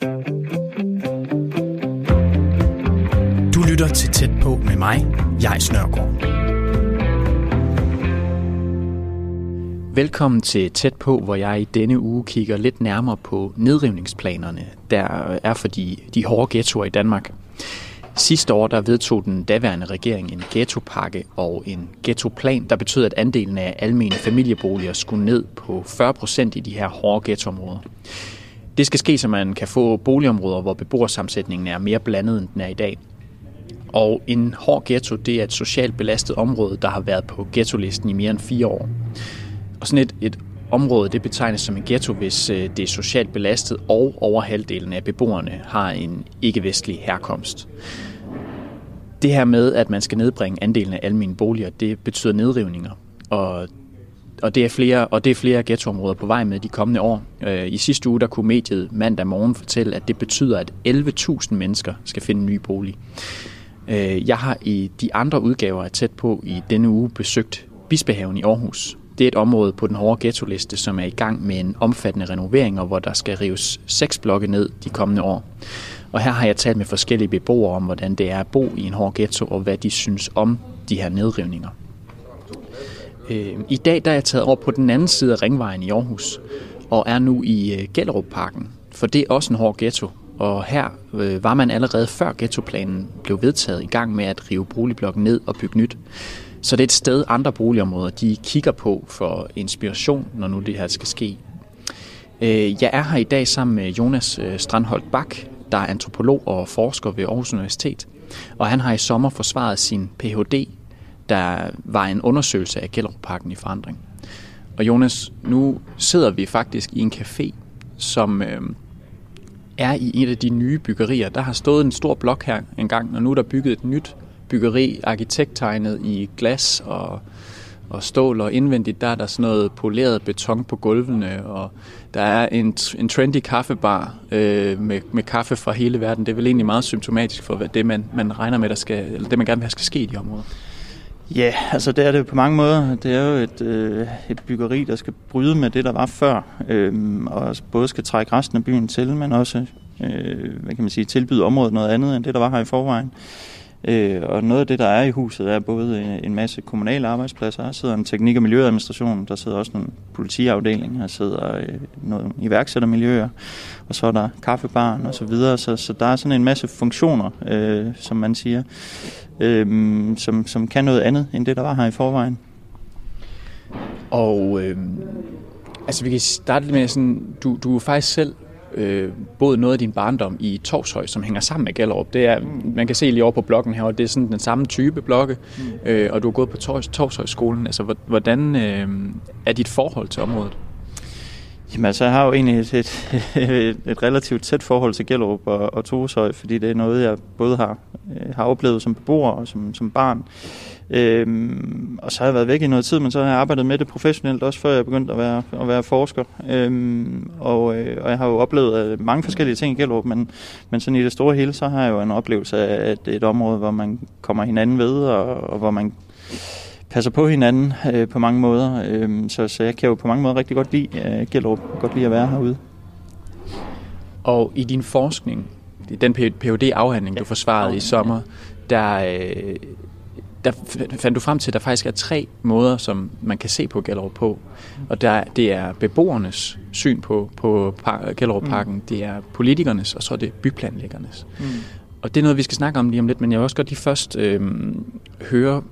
Du lytter til Tæt på med mig, jeg Snørgaard. Velkommen til Tæt på, hvor jeg i denne uge kigger lidt nærmere på nedrivningsplanerne, der er for de, de hårde ghettoer i Danmark. Sidste år der vedtog den daværende regering en ghettopakke og en ghettoplan, der betød, at andelen af almene familieboliger skulle ned på 40 procent i de her hårde ghettoområder. Det skal ske, så man kan få boligområder, hvor beboersammensætningen er mere blandet, end den er i dag. Og en hård ghetto, det er et socialt belastet område, der har været på ghetto-listen i mere end fire år. Og sådan et, et område, det betegnes som en ghetto, hvis øh, det er socialt belastet, og over halvdelen af beboerne har en ikke-vestlig herkomst. Det her med, at man skal nedbringe andelen af almindelige boliger, det betyder nedrivninger. Og og det er flere, og det er flere ghettoområder på vej med de kommende år. Øh, I sidste uge der kunne mediet mandag morgen fortælle, at det betyder, at 11.000 mennesker skal finde en ny bolig. Øh, jeg har i de andre udgaver af tæt på i denne uge besøgt Bispehaven i Aarhus. Det er et område på den hårde ghetto-liste, som er i gang med en omfattende renovering, og hvor der skal rives seks blokke ned de kommende år. Og her har jeg talt med forskellige beboere om, hvordan det er at bo i en hård ghetto, og hvad de synes om de her nedrivninger. Øh, I dag der er jeg taget over på den anden side af Ringvejen i Aarhus, og er nu i øh, Gellerup-parken, for det er også en hård ghetto. Og her øh, var man allerede før ghettoplanen blev vedtaget i gang med at rive boligblokken ned og bygge nyt. Så det er et sted, andre boligområder de kigger på for inspiration, når nu det her skal ske. Øh, jeg er her i dag sammen med Jonas øh, Strandholt Bak, der er antropolog og forsker ved Aarhus Universitet. Og han har i sommer forsvaret sin Ph.D der var en undersøgelse af Gellerupparken i forandring. Og Jonas, nu sidder vi faktisk i en café, som øh, er i et af de nye byggerier. Der har stået en stor blok her engang, og nu er der bygget et nyt byggeri, arkitekttegnet i glas og, og stål, og indvendigt der er der sådan noget poleret beton på gulvene, og der er en, en trendy kaffebar øh, med, med kaffe fra hele verden. Det er vel egentlig meget symptomatisk for hvad det, man, man regner med, der skal, eller det man gerne vil have, skal ske i de områder. Ja, altså det er det på mange måder. Det er jo et, øh, et byggeri, der skal bryde med det, der var før, øh, og både skal trække resten af byen til, men også øh, hvad kan man sige, tilbyde området noget andet end det, der var her i forvejen. Øh, Øh, og noget af det, der er i huset, er både øh, en masse kommunale arbejdspladser. Der sidder en teknik- og miljøadministration, der sidder også en politiafdeling, der sidder øh, nogle iværksættermiljøer, og så er der kaffebaren og så videre. Så, så der er sådan en masse funktioner, øh, som man siger, øh, som, som kan noget andet end det, der var her i forvejen. Og øh, altså vi kan starte med sådan, du, du er faktisk selv øh, boet noget af din barndom i Torshøj, som hænger sammen med Gellerup. Det er, mm. Man kan se lige over på blokken her, og det er sådan den samme type blokke, mm. øh, og du har gået på Torshøjskolen. Altså, hvordan øh, er dit forhold til området? Jamen altså, jeg har jo egentlig et, et, et relativt tæt forhold til Gellerup og, og Torshøj, fordi det er noget, jeg både har, øh, har oplevet som beboer og som, som barn. Øhm, og så har jeg været væk i noget tid, men så har jeg arbejdet med det professionelt, også før jeg begyndte at være, at være forsker. Øhm, og, øh, og jeg har jo oplevet øh, mange forskellige ting i Gellerup, men, men sådan i det store hele, så har jeg jo en oplevelse af et, et område, hvor man kommer hinanden ved, og, og hvor man passer på hinanden øh, på mange måder. Øh, så, så jeg kan jo på mange måder rigtig godt lide øh, Gellerup, godt lide at være herude. Og i din forskning, den phd afhandling ja. du forsvarede i sommer, der, øh, der fandt du frem til, at der faktisk er tre måder, som man kan se på Gellerup på. Og der, det er beboernes syn på, på Gellerup-parken, mm. det er politikernes, og så er det byplanlæggernes. Mm. Og det er noget, vi skal snakke om lige om lidt, men jeg vil også godt lige først øh, høre,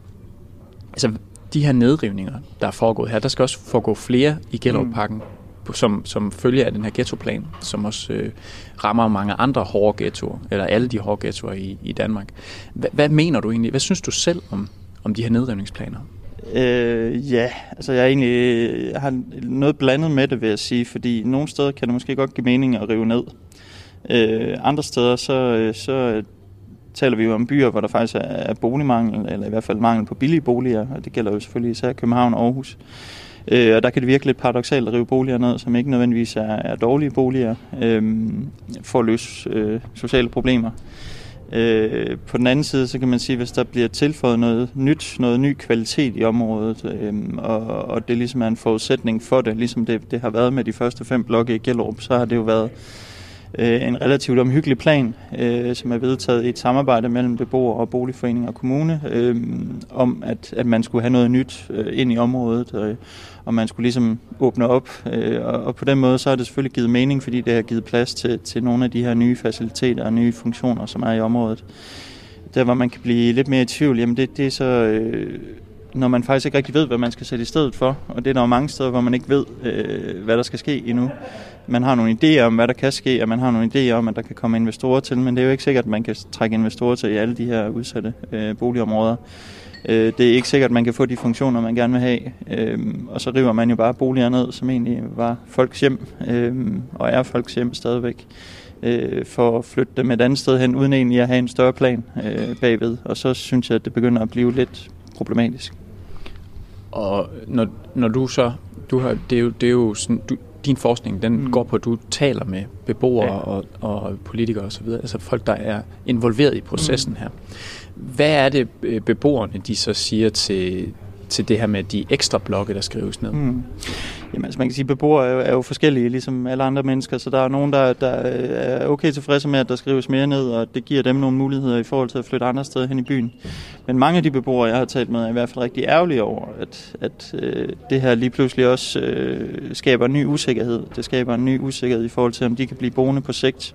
altså de her nedrivninger, der er foregået her, der skal også foregå flere i Gellerup-parken, mm som, som følge af den her ghettoplan, som også øh, rammer mange andre hårde ghettoer, eller alle de hårde ghettoer i, i Danmark. H- hvad mener du egentlig? Hvad synes du selv om, om de her nedrivningsplaner? Øh, ja, altså jeg, er egentlig, jeg har noget blandet med det, vil jeg sige, fordi nogle steder kan det måske godt give mening at rive ned. Øh, andre steder, så, øh, så taler vi jo om byer, hvor der faktisk er boligmangel, eller i hvert fald mangel på billige boliger, og det gælder jo selvfølgelig især København og Aarhus. Øh, Øh, og der kan det virke lidt paradoxalt at rive boliger ned, som ikke nødvendigvis er, er dårlige boliger, øh, for at løse øh, sociale problemer. Øh, på den anden side, så kan man sige, hvis der bliver tilføjet noget nyt, noget ny kvalitet i området, øh, og, og det ligesom er en forudsætning for det, ligesom det, det har været med de første fem blokke i Gellerup, så har det jo været øh, en relativt omhyggelig plan, øh, som er vedtaget i et samarbejde mellem beboere og boligforening og kommune, øh, om at, at man skulle have noget nyt øh, ind i området, øh, og man skulle ligesom åbne op. Øh, og, og på den måde så har det selvfølgelig givet mening, fordi det har givet plads til, til nogle af de her nye faciliteter og nye funktioner, som er i området. Der hvor man kan blive lidt mere i tvivl, jamen det, det er så... Øh, når man faktisk ikke rigtig ved, hvad man skal sætte i stedet for. Og det er der jo mange steder, hvor man ikke ved, øh, hvad der skal ske endnu. Man har nogle idéer om, hvad der kan ske, og man har nogle idéer om, at der kan komme investorer til, men det er jo ikke sikkert, at man kan trække investorer til i alle de her udsatte øh, boligområder. Øh, det er ikke sikkert, at man kan få de funktioner, man gerne vil have. Øh, og så river man jo bare boliger ned, som egentlig var folks hjem, øh, og er folks hjem stadigvæk øh, for at flytte dem et andet sted hen, uden egentlig at have en større plan øh, bagved. Og så synes jeg, at det begynder at blive lidt problematisk. Og når, når du så, du har, det er jo, det er jo sådan, du, din forskning, den mm. går på, at du taler med beboere ja. og, og politikere osv., altså folk, der er involveret i processen mm. her. Hvad er det, øh, beboerne de så siger til, til det her med de ekstra blokke, der skrives ned? Mm. Jamen, altså man kan sige, at beboere er jo, er jo forskellige, ligesom alle andre mennesker, så der er nogen, der, der er okay tilfredse med, at der skrives mere ned, og det giver dem nogle muligheder i forhold til at flytte andre steder hen i byen. Men mange af de beboere, jeg har talt med, er i hvert fald rigtig ærgerlige over, at, at øh, det her lige pludselig også øh, skaber en ny usikkerhed. Det skaber en ny usikkerhed i forhold til, om de kan blive boende på sigt.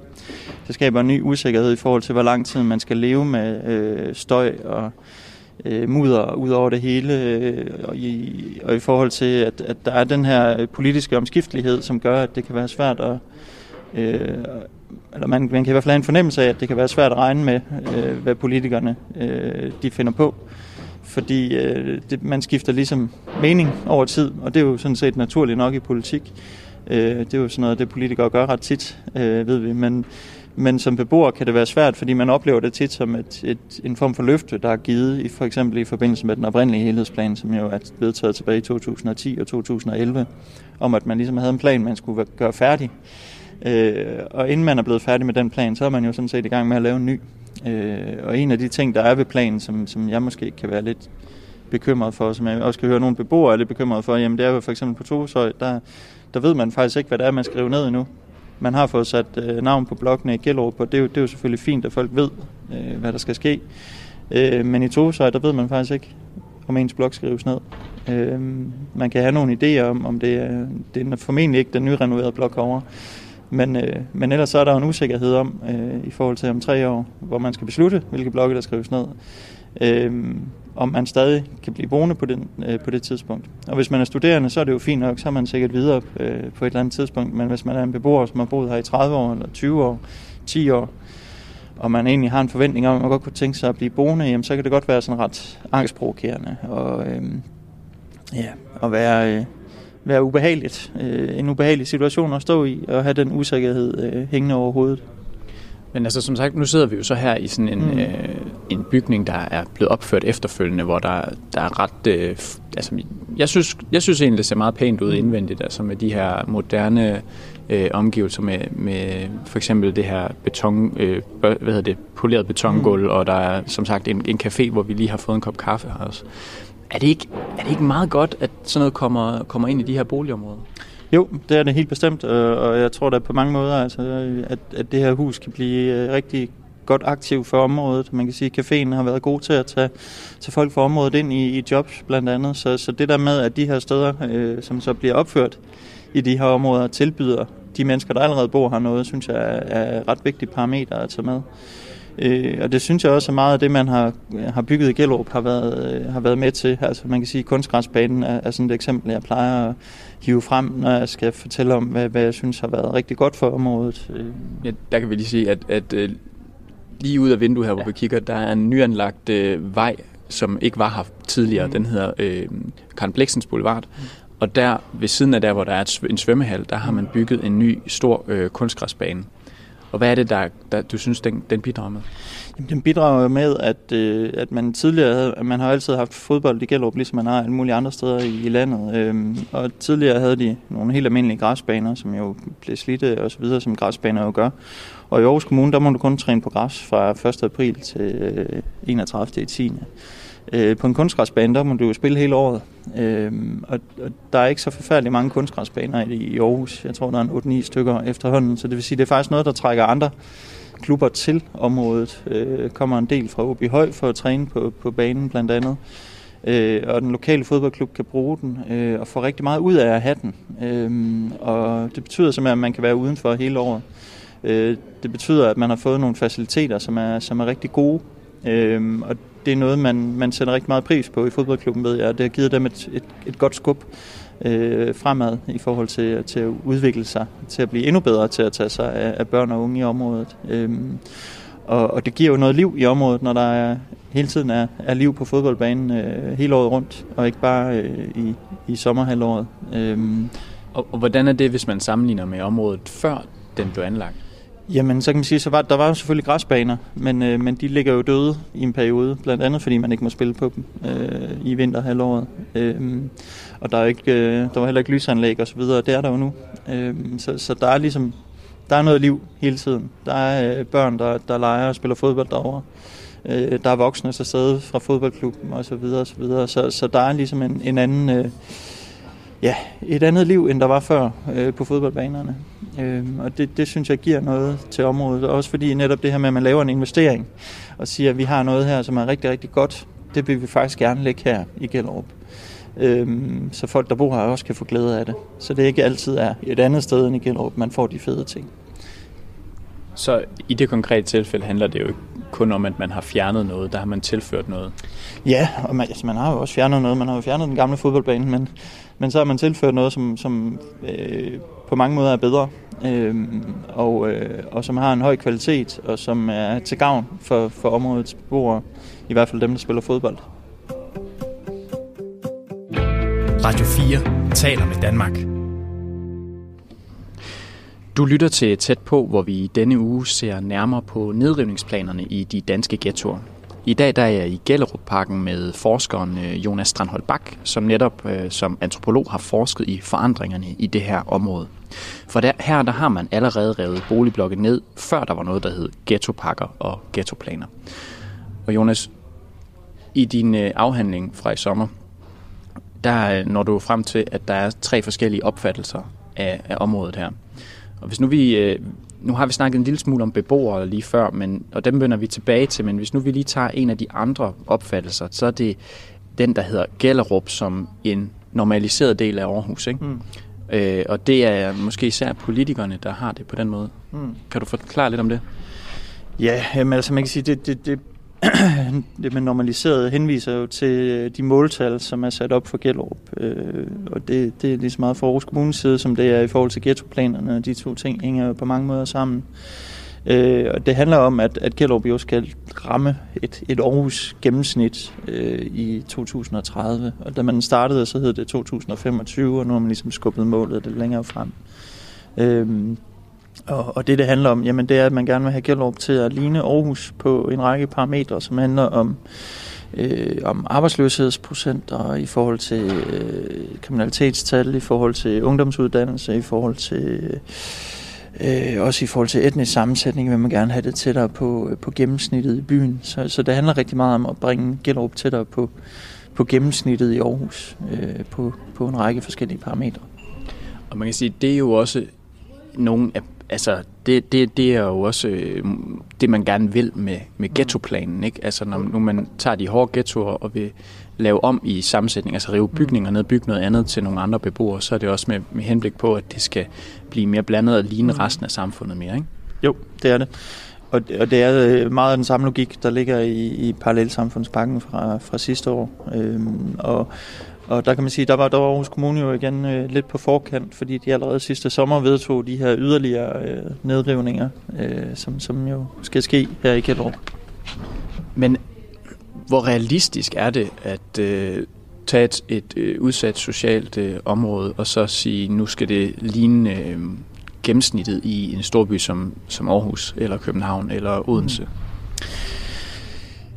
Det skaber en ny usikkerhed i forhold til, hvor lang tid man skal leve med øh, støj og øh, mudder ud over det hele, øh, og, i, og i forhold til, at, at der er den her politiske omskiftelighed, som gør, at det kan være svært at... Øh, eller man, man kan i hvert fald have en fornemmelse af, at det kan være svært at regne med, øh, hvad politikerne øh, de finder på. Fordi øh, det, man skifter ligesom mening over tid, og det er jo sådan set naturligt nok i politik. Øh, det er jo sådan noget, det politikere gør ret tit, øh, ved vi. Men, men som beboer kan det være svært, fordi man oplever det tit som et, et, en form for løfte, der er givet, i, for eksempel i forbindelse med den oprindelige helhedsplan, som jo er vedtaget tilbage i 2010 og 2011, om at man ligesom havde en plan, man skulle gøre færdig. Øh, og inden man er blevet færdig med den plan, så er man jo sådan set i gang med at lave en ny. Øh, og en af de ting, der er ved planen, som, som jeg måske kan være lidt bekymret for, som jeg også kan høre nogle beboere er lidt bekymret for, jamen det er jo for eksempel på Tosøj, der, der ved man faktisk ikke, hvad det er, man skal rive ned endnu. Man har fået sat øh, navn på blokkene i Gellerup, og det er, jo, det er jo selvfølgelig fint, at folk ved, øh, hvad der skal ske. Øh, men i Tosøj, der ved man faktisk ikke, om ens blok skrives ned. Øh, man kan have nogle idéer om, om det er, det er formentlig ikke den nyrenoverede blok over. Men, øh, men ellers så er der jo en usikkerhed om, øh, i forhold til om tre år, hvor man skal beslutte, hvilke blokke der skrives ned. Øh, om man stadig kan blive boende på, den, øh, på det tidspunkt. Og hvis man er studerende, så er det jo fint nok, så er man sikkert videre øh, på et eller andet tidspunkt. Men hvis man er en beboer, som har boet her i 30 år, eller 20 år, 10 år, og man egentlig har en forventning om, at man godt kunne tænke sig at blive boende, jamen, så kan det godt være sådan ret angstprovokerende. Og, øh, ja, og være, øh, være ubehageligt. Øh, en ubehagelig situation at stå i, og have den usikkerhed øh, hængende over hovedet. Men altså som sagt, nu sidder vi jo så her i sådan en, mm. øh, en bygning, der er blevet opført efterfølgende, hvor der, der er ret... Øh, altså, jeg synes, jeg synes egentlig, det ser meget pænt ud mm. indvendigt, altså med de her moderne øh, omgivelser med, med for eksempel det her beton, øh, hvad hedder det, poleret betongulv, mm. og der er som sagt en, en café, hvor vi lige har fået en kop kaffe her også. Er det ikke, er det ikke meget godt, at sådan noget kommer, kommer ind i de her boligområder? Jo, det er det helt bestemt, og jeg tror da på mange måder, altså, at, at det her hus kan blive øh, rigtig godt aktiv for området. Man kan sige, at caféen har været god til at tage, tage folk fra området ind i, i jobs blandt andet. Så, så det der med, at de her steder, øh, som så bliver opført i de her områder, tilbyder de mennesker, der allerede bor her noget, synes jeg er, er ret vigtigt parameter at tage med. Øh, og det synes jeg også er meget af det, man har, har bygget i Gellerup, har været, øh, har været med til. Altså man kan sige, at kunstgræsbanen er, er sådan et eksempel, jeg plejer at hive frem, når jeg skal fortælle om, hvad, hvad jeg synes har været rigtig godt for området. Øh. Ja, der kan vi lige sige, at, at uh, lige ud af vinduet her, hvor ja. vi kigger, der er en nyanlagt uh, vej, som ikke var her tidligere. Mm. Den hedder uh, Karen Bleksens Boulevard. Mm. Og der ved siden af der, hvor der er en svømmehal, der har man bygget en ny stor uh, kunstgræsbane. Og hvad er det, der, der du synes, den, den bidrager med? Den bidrager med, at, øh, at man tidligere havde, at man har altid haft fodbold i Gellerup, ligesom man har alle mulige andre steder i, i landet. Øhm, og tidligere havde de nogle helt almindelige græsbaner, som jo blev slidte og så videre, som græsbaner jo gør. Og i Aarhus Kommune, der må du kun træne på græs fra 1. april til øh, 31. 10. Øh, på en kunstgræsbane, der må du jo spille hele året. Øh, og, og der er ikke så forfærdeligt mange kunstgræsbaner i, i Aarhus. Jeg tror, der er en 8-9 stykker efterhånden. Så det vil sige, det er faktisk noget, der trækker andre klubber til området. Øh, kommer en del fra OB Høj for at træne på, på banen blandt andet. Øh, og den lokale fodboldklub kan bruge den øh, og få rigtig meget ud af at have den. Øh, og det betyder simpelthen, at man kan være udenfor hele året. Øh, det betyder, at man har fået nogle faciliteter, som er, som er rigtig gode. Øh, og det er noget, man, man sætter rigtig meget pris på i fodboldklubben, ved jeg. Det har givet dem et, et, et godt skub øh, fremad i forhold til, til at udvikle sig, til at blive endnu bedre til at tage sig af, af børn og unge i området. Øhm, og, og det giver jo noget liv i området, når der er, hele tiden er, er liv på fodboldbanen øh, hele året rundt, og ikke bare øh, i, i sommerhalvåret. Øhm. og, og hvordan er det, hvis man sammenligner med området før den blev anlagt? Jamen, så kan man sige, så var, der var jo selvfølgelig græsbaner, men, øh, men de ligger jo døde i en periode, blandt andet fordi man ikke må spille på dem øh, i vinterhalvåret. Øh, og der er ikke, øh, der var heller ikke lysanlæg og så videre, det er der jo nu. Øh, så, så der er ligesom, der er noget liv hele tiden. Der er øh, børn, der, der leger og spiller fodbold derovre. Øh, der er voksne, der sidder fra fodboldklubben og så videre og så videre. Så, så der er ligesom en, en anden... Øh, ja, et andet liv, end der var før øh, på fodboldbanerne. Øh, og det, det synes jeg giver noget til området. Også fordi netop det her med, at man laver en investering og siger, at vi har noget her, som er rigtig, rigtig godt, det vil vi faktisk gerne lægge her i Gellerup. Øh, så folk, der bor her, også kan få glæde af det. Så det ikke altid er et andet sted end i Gellerup, man får de fede ting. Så i det konkrete tilfælde handler det jo ikke kun om, at man har fjernet noget, der har man tilført noget. Ja, og man, altså, man har jo også fjernet noget. Man har jo fjernet den gamle fodboldbane, men, men så har man tilført noget, som, som øh, på mange måder er bedre, øh, og, øh, og som har en høj kvalitet, og som er til gavn for, for områdets beboere, i hvert fald dem, der spiller fodbold. Radio 4 taler med Danmark. Du lytter til Tæt på, hvor vi i denne uge ser nærmere på nedrivningsplanerne i de danske ghettoer. I dag der er jeg i Gellerup-parken med forskeren øh, Jonas Strandholt Bak, som netop øh, som antropolog har forsket i forandringerne i det her område. For der, her der har man allerede revet boligblokke ned, før der var noget, der hed ghettopakker og ghettoplaner. Og Jonas, i din øh, afhandling fra i sommer, der øh, når du frem til, at der er tre forskellige opfattelser af, af området her. Og hvis nu vi, øh, nu har vi snakket en lille smule om beboere lige før, men, og dem vender vi tilbage til, men hvis nu vi lige tager en af de andre opfattelser, så er det den, der hedder Gellerup som en normaliseret del af Aarhus. Ikke? Mm. Øh, og det er måske især politikerne, der har det på den måde. Mm. Kan du forklare lidt om det? Ja, jamen, altså man kan sige, det, det, det det med normaliseret henviser jo til øh, de måltal, som er sat op for Gellerup. Øh, og det, det er lige så meget for Aarhus Kommunes side, som det er i forhold til ghettoplanerne. De to ting hænger jo på mange måder sammen. Øh, og det handler om, at, at Gellerup jo skal ramme et, et Aarhus gennemsnit øh, i 2030. Og da man startede, så hed det 2025, og nu har man ligesom skubbet målet lidt længere frem. Øh, og, og det, det handler om, jamen, det er, at man gerne vil have Gellerup til at ligne Aarhus på en række parametre, som handler om, øh, om arbejdsløshedsprocenter i forhold til øh, kriminalitetstal, i forhold til ungdomsuddannelse, i forhold til... Øh, også i forhold til etnisk sammensætning vil man gerne have det tættere på, på gennemsnittet i byen. Så, så det handler rigtig meget om at bringe Gellerup tættere på, på gennemsnittet i Aarhus øh, på, på en række forskellige parametre. Og man kan sige, det er jo også nogle af altså, det, det, det er jo også øh, det, man gerne vil med, med mm. ghettoplanen. Ikke? Altså, når nu man tager de hårde ghettoer og vil lave om i sammensætning, altså rive mm. bygninger ned, bygge noget andet til nogle andre beboere, så er det også med, med henblik på, at det skal blive mere blandet og ligne mm. resten af samfundet mere. Ikke? Jo, det er det. Og, og det er øh, meget af den samme logik, der ligger i, i parallelsamfundspakken fra, fra sidste år. Øhm, og, og der kan man sige, der var, der var Aarhus Kommune jo igen øh, lidt på forkant, fordi de allerede sidste sommer vedtog de her yderligere øh, nedrivninger, øh, som, som jo skal ske her i Kjellerup. Men hvor realistisk er det at øh, tage et, et øh, udsat socialt øh, område og så sige, nu skal det ligne øh, gennemsnittet i en storby som, som Aarhus eller København eller Odense? Mm.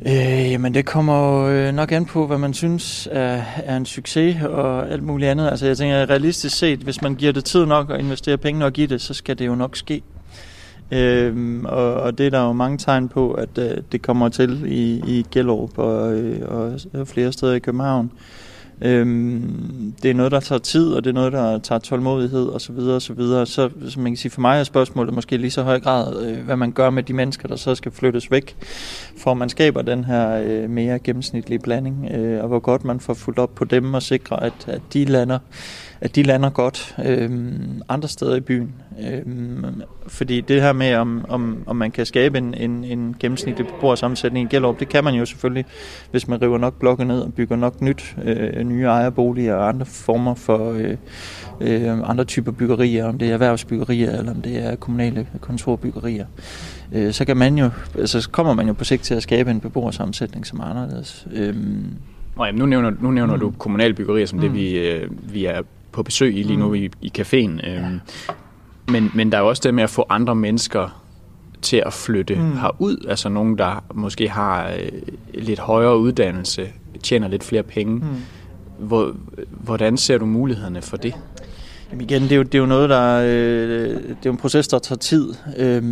Øh, jamen det kommer jo nok an på, hvad man synes er, er en succes og alt muligt andet. Altså jeg tænker realistisk set, hvis man giver det tid nok og investerer penge nok i det, så skal det jo nok ske. Øh, og, og det er der jo mange tegn på, at øh, det kommer til i, i Gellerup og, øh, og flere steder i København. Øhm, det er noget, der tager tid, og det er noget, der tager tålmodighed osv. Så, videre, og så, videre. så, som man kan sige, for mig er spørgsmålet måske lige så høj grad, øh, hvad man gør med de mennesker, der så skal flyttes væk, for man skaber den her øh, mere gennemsnitlige blanding, øh, og hvor godt man får fuldt op på dem og sikre, at, at de lander at de lander godt øh, andre steder i byen. Øh, fordi det her med, om, om, om man kan skabe en, en, en gennemsnitlig beboersammensætning i Gellerup, det kan man jo selvfølgelig, hvis man river nok blokke ned og bygger nok nyt, øh, nye ejerboliger og andre former for øh, øh, andre typer byggerier, om det er erhvervsbyggerier eller om det er kommunale kontorbyggerier. Øh, så kan man jo, altså, så kommer man jo på sigt til at skabe en beboersammensætning, som er anderledes. Øh, Nå, jamen, nu nævner, nu nævner mm. du kommunale byggerier som mm. det, vi, øh, vi er på besøg i lige nu mm. i, i caféen. Øhm, ja. men, men der er jo også det med at få andre mennesker til at flytte mm. herud. Altså nogen, der måske har øh, lidt højere uddannelse, tjener lidt flere penge. Mm. Hvor, hvordan ser du mulighederne for det? Jamen igen, det er jo, det er jo noget, der øh, det er jo en proces, der tager tid, øh,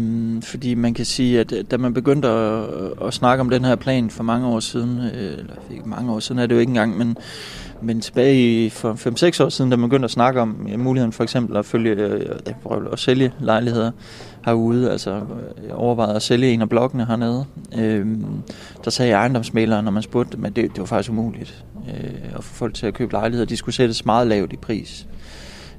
fordi man kan sige, at da man begyndte at, at snakke om den her plan for mange år siden, øh, eller ikke mange år siden er det jo ikke engang, men men tilbage for 5-6 år siden, da man begyndte at snakke om ja, muligheden for eksempel at følge øh, at sælge lejligheder herude, altså øh, jeg overvejede at sælge en af blokkene hernede, øh, der sagde ejendomsmæleren, når man spurgte dem, at det, det var faktisk umuligt øh, at få folk til at købe lejligheder. De skulle sættes meget lavt i pris.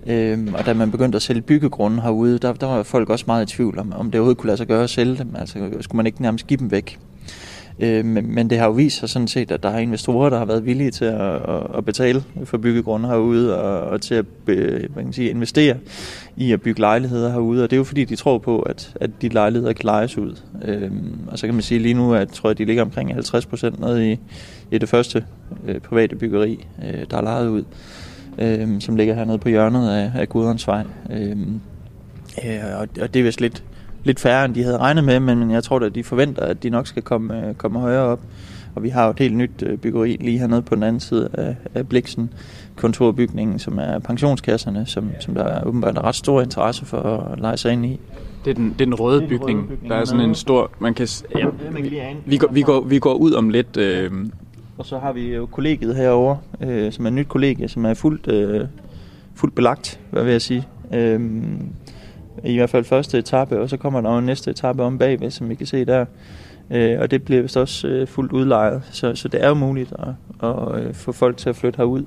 Øhm, og da man begyndte at sælge byggegrunden herude, der, der var folk også meget i tvivl om, om det overhovedet kunne lade sig gøre at sælge dem. Altså skulle man ikke nærmest give dem væk. Øh, men, men det har jo vist sig sådan set, at der er investorer, der har været villige til at, at, at betale for byggegrunde herude, og, og til at øh, hvad kan sige, investere i at bygge lejligheder herude. Og det er jo fordi, de tror på, at, at de lejligheder kan lejes ud. Øh, og så kan man sige lige nu, at tror jeg, de ligger omkring 50 procent nede i, i det første øh, private byggeri, øh, der er lejet ud, øh, som ligger hernede på hjørnet af, af Gudrens Vej. Øh, og, og det er vist lidt lidt færre, end de havde regnet med, men jeg tror at de forventer, at de nok skal komme, øh, komme højere op. Og vi har jo et helt nyt øh, byggeri lige hernede på den anden side af, af Bliksen, kontorbygningen, som er pensionskasserne, som, som der er åbenbart er ret stor interesse for at lege sig ind i. Det er den, det er den røde, bygning. røde bygning. Der er sådan en stor... Man kan, ja, vi, går, vi, går, vi går ud om lidt... Øh, og så har vi jo kollegiet herovre, øh, som er et nyt kollegie, som er fuldt, øh, fuldt belagt, hvad vil jeg sige. Øh, i hvert fald første etape, og så kommer der jo en næste etape om bagved, som vi kan se der. Øh, og det bliver vist også øh, fuldt udlejet, så, så det er jo muligt at, at øh, få folk til at flytte herud.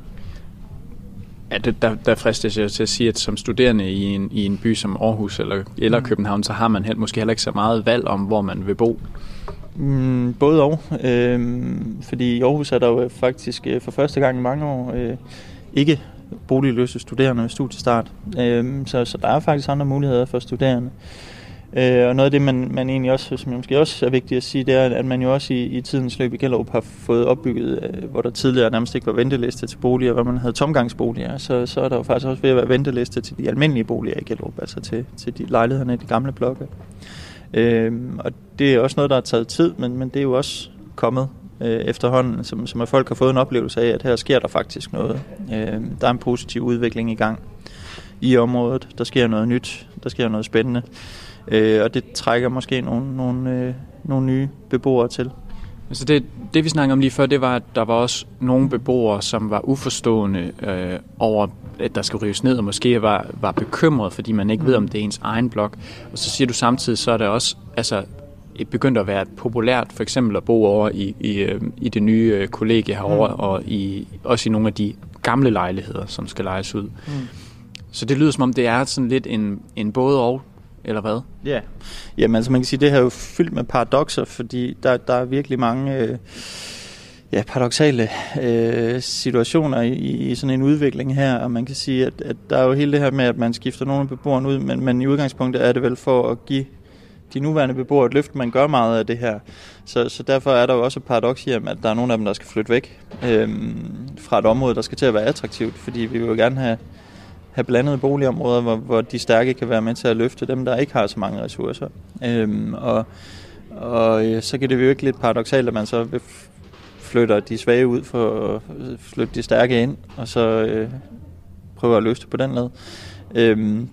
Ja, det, der, der fristes jeg til at sige, at som studerende i en, i en by som Aarhus eller, eller mm. København, så har man helt, måske heller ikke så meget valg om, hvor man vil bo. Mm, både og. Øh, fordi i Aarhus er der jo faktisk øh, for første gang i mange år øh, ikke boligløse studerende ved studiestart. Øh, så, så der er faktisk andre muligheder for studerende. Øh, og noget af det, man, man egentlig også, som måske også er vigtigt at sige, det er, at man jo også i, i tidens løb i Gellerup har fået opbygget, øh, hvor der tidligere nærmest ikke var venteliste til boliger, hvor man havde tomgangsboliger, så, så er der jo faktisk også ved at være venteliste til de almindelige boliger i Gellerup, altså til, til de lejlighederne i de gamle blokke. Øh, og det er også noget, der har taget tid, men, men det er jo også kommet øh, efterhånden, som, som at folk har fået en oplevelse af, at her sker der faktisk noget. Øh, der er en positiv udvikling i gang i området. Der sker noget nyt, der sker noget spændende, øh, og det trækker måske nogle, nogle, øh, nogle nye beboere til. Altså det, det vi snakkede om lige før, det var, at der var også nogle beboere, som var uforstående øh, over, at der skal rives ned, og måske var, var bekymret, fordi man ikke mm. ved, om det er ens egen blok. Og så siger du samtidig, så er der også altså, begyndt at være populært for eksempel at bo over i, i, øh, i det nye øh, kollegie herovre, mm. og i, også i nogle af de gamle lejligheder, som skal lejes ud. Mm. Så det lyder som om, det er sådan lidt en, en både og, eller hvad? Ja, yeah. Jamen altså man kan sige, det her er jo fyldt med paradoxer, fordi der, der er virkelig mange... Øh, ja, paradoxale øh, situationer i, i sådan en udvikling her, og man kan sige, at, at der er jo hele det her med, at man skifter nogle af beboerne ud, men, men i udgangspunktet er det vel for at give de nuværende beboere et løft. Man gør meget af det her. Så, så derfor er der jo også et paradoks i, at der er nogle af dem, der skal flytte væk øh, fra et område, der skal til at være attraktivt. Fordi vi vil jo gerne have, have blandede boligområder, hvor, hvor de stærke kan være med til at løfte dem, der ikke har så mange ressourcer. Øhm, og, og øh, så kan det virke lidt paradoxalt, at man så flytter de svage ud for at øh, flytte de stærke ind, og så øh, prøver at løfte på den led. Øhm,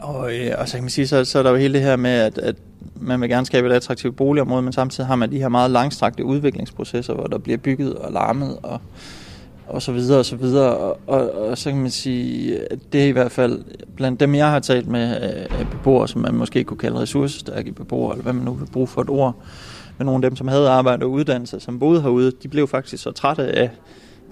Og, øh, og så kan man sige, så, så er der jo hele det her med, at, at man vil gerne skabe et attraktivt boligområde, men samtidig har man de her meget langstrakte udviklingsprocesser, hvor der bliver bygget og larmet og, og så videre og så videre. Og, og, og så kan man sige, at det er i hvert fald blandt dem, jeg har talt med øh, af beboere, som man måske kunne kalde ressourcestærke beboere, eller hvad man nu vil bruge for et ord, men nogle af dem, som havde arbejde og uddannelse, som boede herude, de blev faktisk så trætte af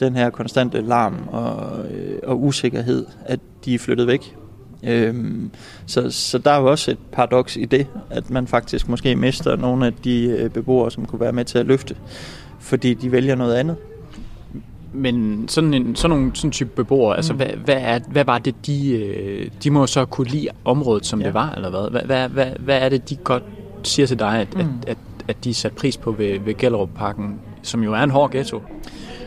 den her konstante larm og, øh, og usikkerhed, at de er flyttet væk. Øhm, så, så der er jo også et paradoks i det, at man faktisk måske mister nogle af de øh, beboere, som kunne være med til at løfte, fordi de vælger noget andet. Men sådan, en, sådan nogle sådan type beboere, altså, mm. altså hvad, hvad, er, hvad var det, de, øh, de må så kunne lide området, som ja. det var, eller hvad? Hvad, hvad, hvad? hvad er det, de godt siger til dig, at, mm. at, at, at de satte pris på ved, ved Gellerup-parken, som jo er en hård ghetto?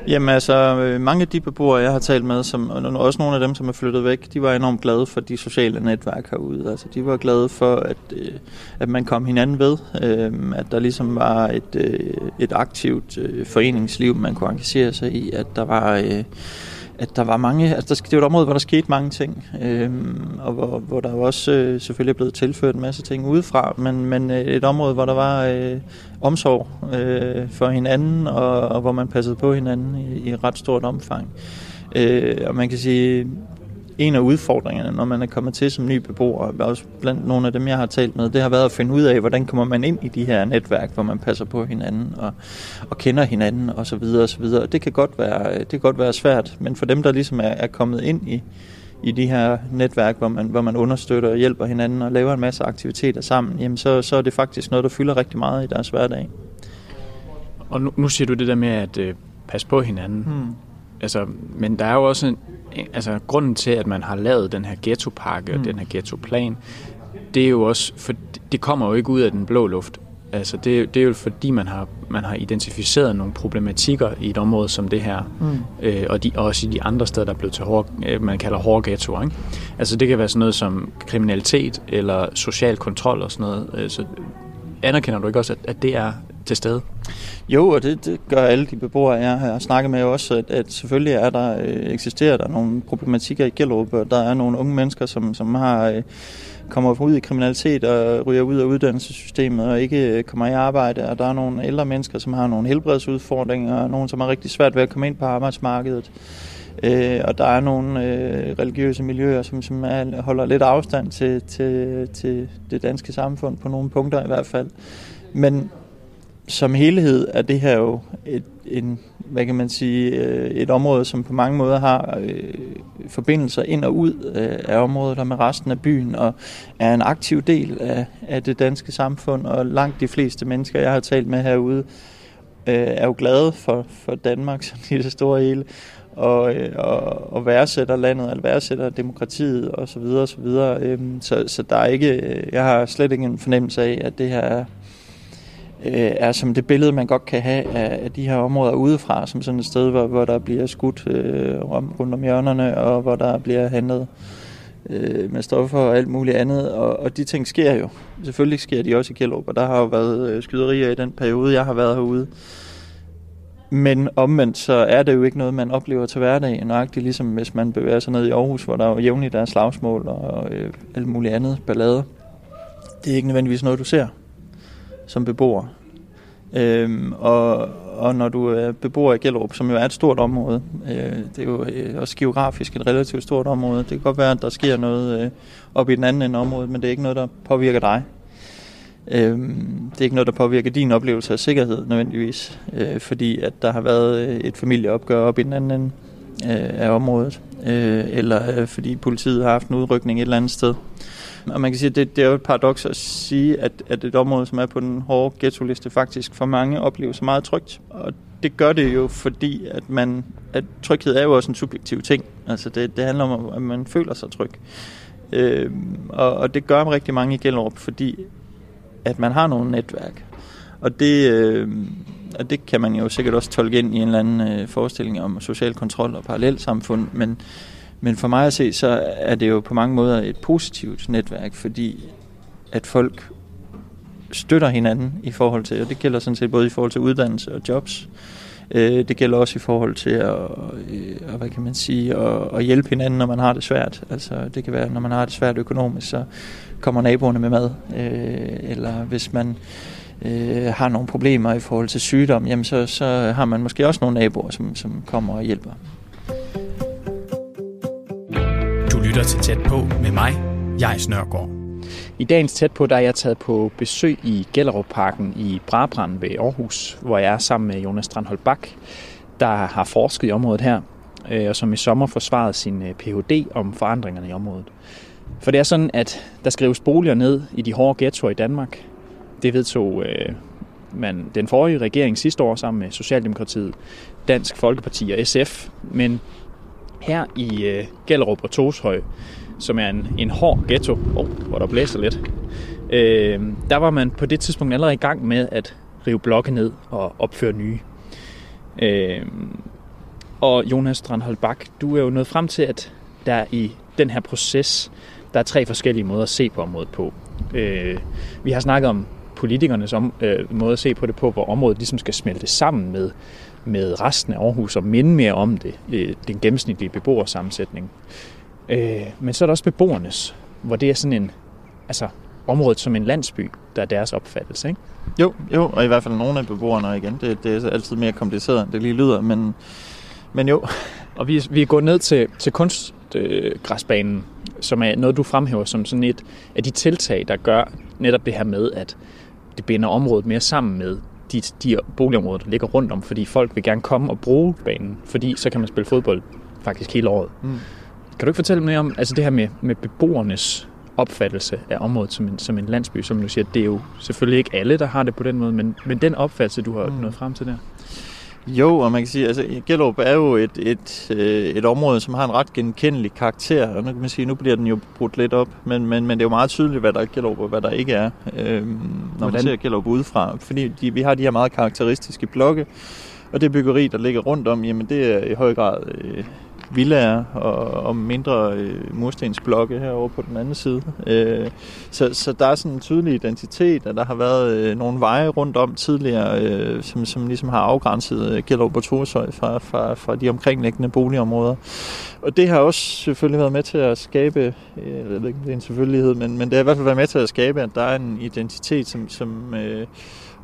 Jamen altså, øh, mange af de beboere, jeg har talt med, som, og også nogle af dem, som er flyttet væk, de var enormt glade for de sociale netværk herude. Altså, de var glade for, at, øh, at man kom hinanden ved, øh, at der ligesom var et, øh, et aktivt øh, foreningsliv, man kunne engagere sig i, at der var at der var mange, altså der, det var et område, hvor der skete mange ting, øh, og hvor, hvor der også øh, selvfølgelig er blevet tilført en masse ting udefra, men, men øh, et område, hvor der var øh, omsorg øh, for hinanden, og, og hvor man passede på hinanden i, i ret stort omfang. Øh, og man kan sige, en af udfordringerne, når man er kommet til som ny beboer, også blandt nogle af dem, jeg har talt med, det har været at finde ud af, hvordan kommer man ind i de her netværk, hvor man passer på hinanden og, og kender hinanden og så videre og så videre. Det kan godt være, det kan godt være svært, men for dem, der ligesom er, er kommet ind i, i de her netværk, hvor man, hvor man understøtter og hjælper hinanden og laver en masse aktiviteter sammen, jamen så, så er det faktisk noget, der fylder rigtig meget i deres hverdag. Og nu, nu siger du det der med at øh, passe på hinanden. Hmm. Altså, men der er jo også en, altså, grunden til, at man har lavet den her ghettopakke mm. og den her ghettoplan, det er jo også, for det kommer jo ikke ud af den blå luft. Altså det, det er jo fordi, man har, man har identificeret nogle problematikker i et område som det her, mm. øh, og de, også i de andre steder, der er blevet til hårde, øh, man kalder hårde ghettoer. Ikke? Altså det kan være sådan noget som kriminalitet eller social kontrol og sådan noget. Øh, så anerkender du ikke også, at, at det er til stede? Jo, og det, det gør alle de beboere, jeg har snakket med også, at, at selvfølgelig er der, øh, eksisterer der nogle problematikker i Gellerup, og der er nogle unge mennesker, som, som har... Øh, kommer ud i kriminalitet og ryger ud af uddannelsessystemet og ikke øh, kommer i arbejde. Og der er nogle ældre mennesker, som har nogle helbredsudfordringer, og nogle, som har rigtig svært ved at komme ind på arbejdsmarkedet. Øh, og der er nogle øh, religiøse miljøer, som, som er, holder lidt afstand til, til, til det danske samfund på nogle punkter i hvert fald. Men som helhed er det her jo et, en, hvad kan man sige, øh, et område, som på mange måder har øh, forbindelser ind og ud øh, af området og med resten af byen, og er en aktiv del af, af det danske samfund, og langt de fleste mennesker, jeg har talt med herude, øh, er jo glade for, for Danmark, som i det store hele, og, øh, og, og værdsætter landet, og værdsætter demokratiet, og så videre, og så videre. Øh, så, så der er ikke, øh, jeg har slet ikke en fornemmelse af, at det her er øh, er som det billede, man godt kan have af, af de her områder udefra, som sådan et sted, hvor, hvor der bliver skudt øh, rundt om hjørnerne, og hvor der bliver handlet øh, med stoffer og alt muligt andet. Og, og de ting sker jo. Selvfølgelig sker de også i Kjellup, og der har jo været øh, skyderier i den periode, jeg har været herude. Men omvendt, så er det jo ikke noget, man oplever til hverdag, nøjagtigt ligesom hvis man bevæger sig ned i Aarhus, hvor der er jævnligt der er slagsmål og øh, alt muligt andet ballade. Det er ikke nødvendigvis noget, du ser som beboer. Øhm, og, og når du er beboer i Gellerup, som jo er et stort område, øh, det er jo øh, også geografisk et relativt stort område, det kan godt være, at der sker noget øh, op i den anden ende af området, men det er ikke noget, der påvirker dig. Øhm, det er ikke noget, der påvirker din oplevelse af sikkerhed nødvendigvis, øh, fordi at der har været øh, et familieopgør op i den anden ende øh, af området, øh, eller øh, fordi politiet har haft en udrykning et eller andet sted. Og man kan sige, at det, det er jo et paradoks at sige, at, at et område, som er på den hårde ghetto-liste, faktisk for mange opleves meget trygt. Og det gør det jo, fordi at man, at tryghed er jo også en subjektiv ting. Altså det, det handler om, at man føler sig tryg. Øh, og, og det gør rigtig mange i Gellerup, fordi at man har nogle netværk. Og det, øh, og det kan man jo sikkert også tolke ind i en eller anden øh, forestilling om social kontrol og parallelsamfund, men men for mig at se, så er det jo på mange måder et positivt netværk, fordi at folk støtter hinanden i forhold til, og det gælder sådan set både i forhold til uddannelse og jobs, øh, det gælder også i forhold til at, øh, hvad kan man sige, at, at hjælpe hinanden, når man har det svært. Altså, det kan være, når man har det svært økonomisk, så kommer naboerne med mad. Øh, eller hvis man øh, har nogle problemer i forhold til sygdom, jamen så, så har man måske også nogle naboer, som, som kommer og hjælper. Lytter til Tæt på med mig, jeg Snørgaard. I dagens tæt på, der er jeg taget på besøg i Gellerup-parken i Brabrand ved Aarhus, hvor jeg er sammen med Jonas Strandholt Bak, der har forsket i området her, øh, og som i sommer forsvarede sin øh, Ph.D. om forandringerne i området. For det er sådan, at der skrives boliger ned i de hårde ghettoer i Danmark. Det vedtog øh, man den forrige regering sidste år sammen med Socialdemokratiet, Dansk Folkeparti og SF. Men her i øh, Gellerup og Toshøj, som er en, en hård ghetto, oh, hvor der blæser lidt, øh, der var man på det tidspunkt allerede i gang med at rive blokke ned og opføre nye. Øh, og Jonas Strandhold Bak, du er jo nået frem til, at der i den her proces, der er tre forskellige måder at se på området på. Øh, vi har snakket om politikernes om, øh, måde at se på det på, hvor området ligesom skal smelte sammen med, med resten af Aarhus og minde mere om det, øh, den gennemsnitlige beboersammensætning. Øh, men så er der også beboernes, hvor det er sådan en, altså området som en landsby, der er deres opfattelse, ikke? Jo, jo, og i hvert fald nogle af beboerne igen. Det, det er altid mere kompliceret, end det lige lyder, men, men jo. Og vi, vi gået ned til, til kunstgræsbanen, øh, som er noget, du fremhæver som sådan et af de tiltag, der gør netop det her med, at det binder området mere sammen med de, de boligområder, der ligger rundt om, fordi folk vil gerne komme og bruge banen, fordi så kan man spille fodbold faktisk hele året. Mm. Kan du ikke fortælle mere om altså det her med, med beboernes opfattelse af området som en, som en landsby, som du siger, det er jo selvfølgelig ikke alle, der har det på den måde, men, men den opfattelse, du har mm. nået frem til der? Jo, og man kan sige, altså Gellerup er jo et, et, øh, et område, som har en ret genkendelig karakter, og nu kan man sige, nu bliver den jo brudt lidt op, men, men, men det er jo meget tydeligt, hvad der er Gellerup og hvad der ikke er, øhm, når Hvordan? man ser Gellerup udefra, fordi de, vi har de her meget karakteristiske blokke, og det byggeri, der ligger rundt om, jamen det er i høj grad øh, villager og, og mindre øh, murstensblokke herovre på den anden side. Øh, så, så der er sådan en tydelig identitet, og der har været øh, nogle veje rundt om tidligere, øh, som, som ligesom har afgrænset øh, Gellerup og Torsøj fra, fra, fra de omkringliggende boligområder. Og det har også selvfølgelig været med til at skabe, øh, jeg ved ikke, det er en selvfølgelighed, men, men det har i hvert fald været med til at skabe, at der er en identitet, som, som øh,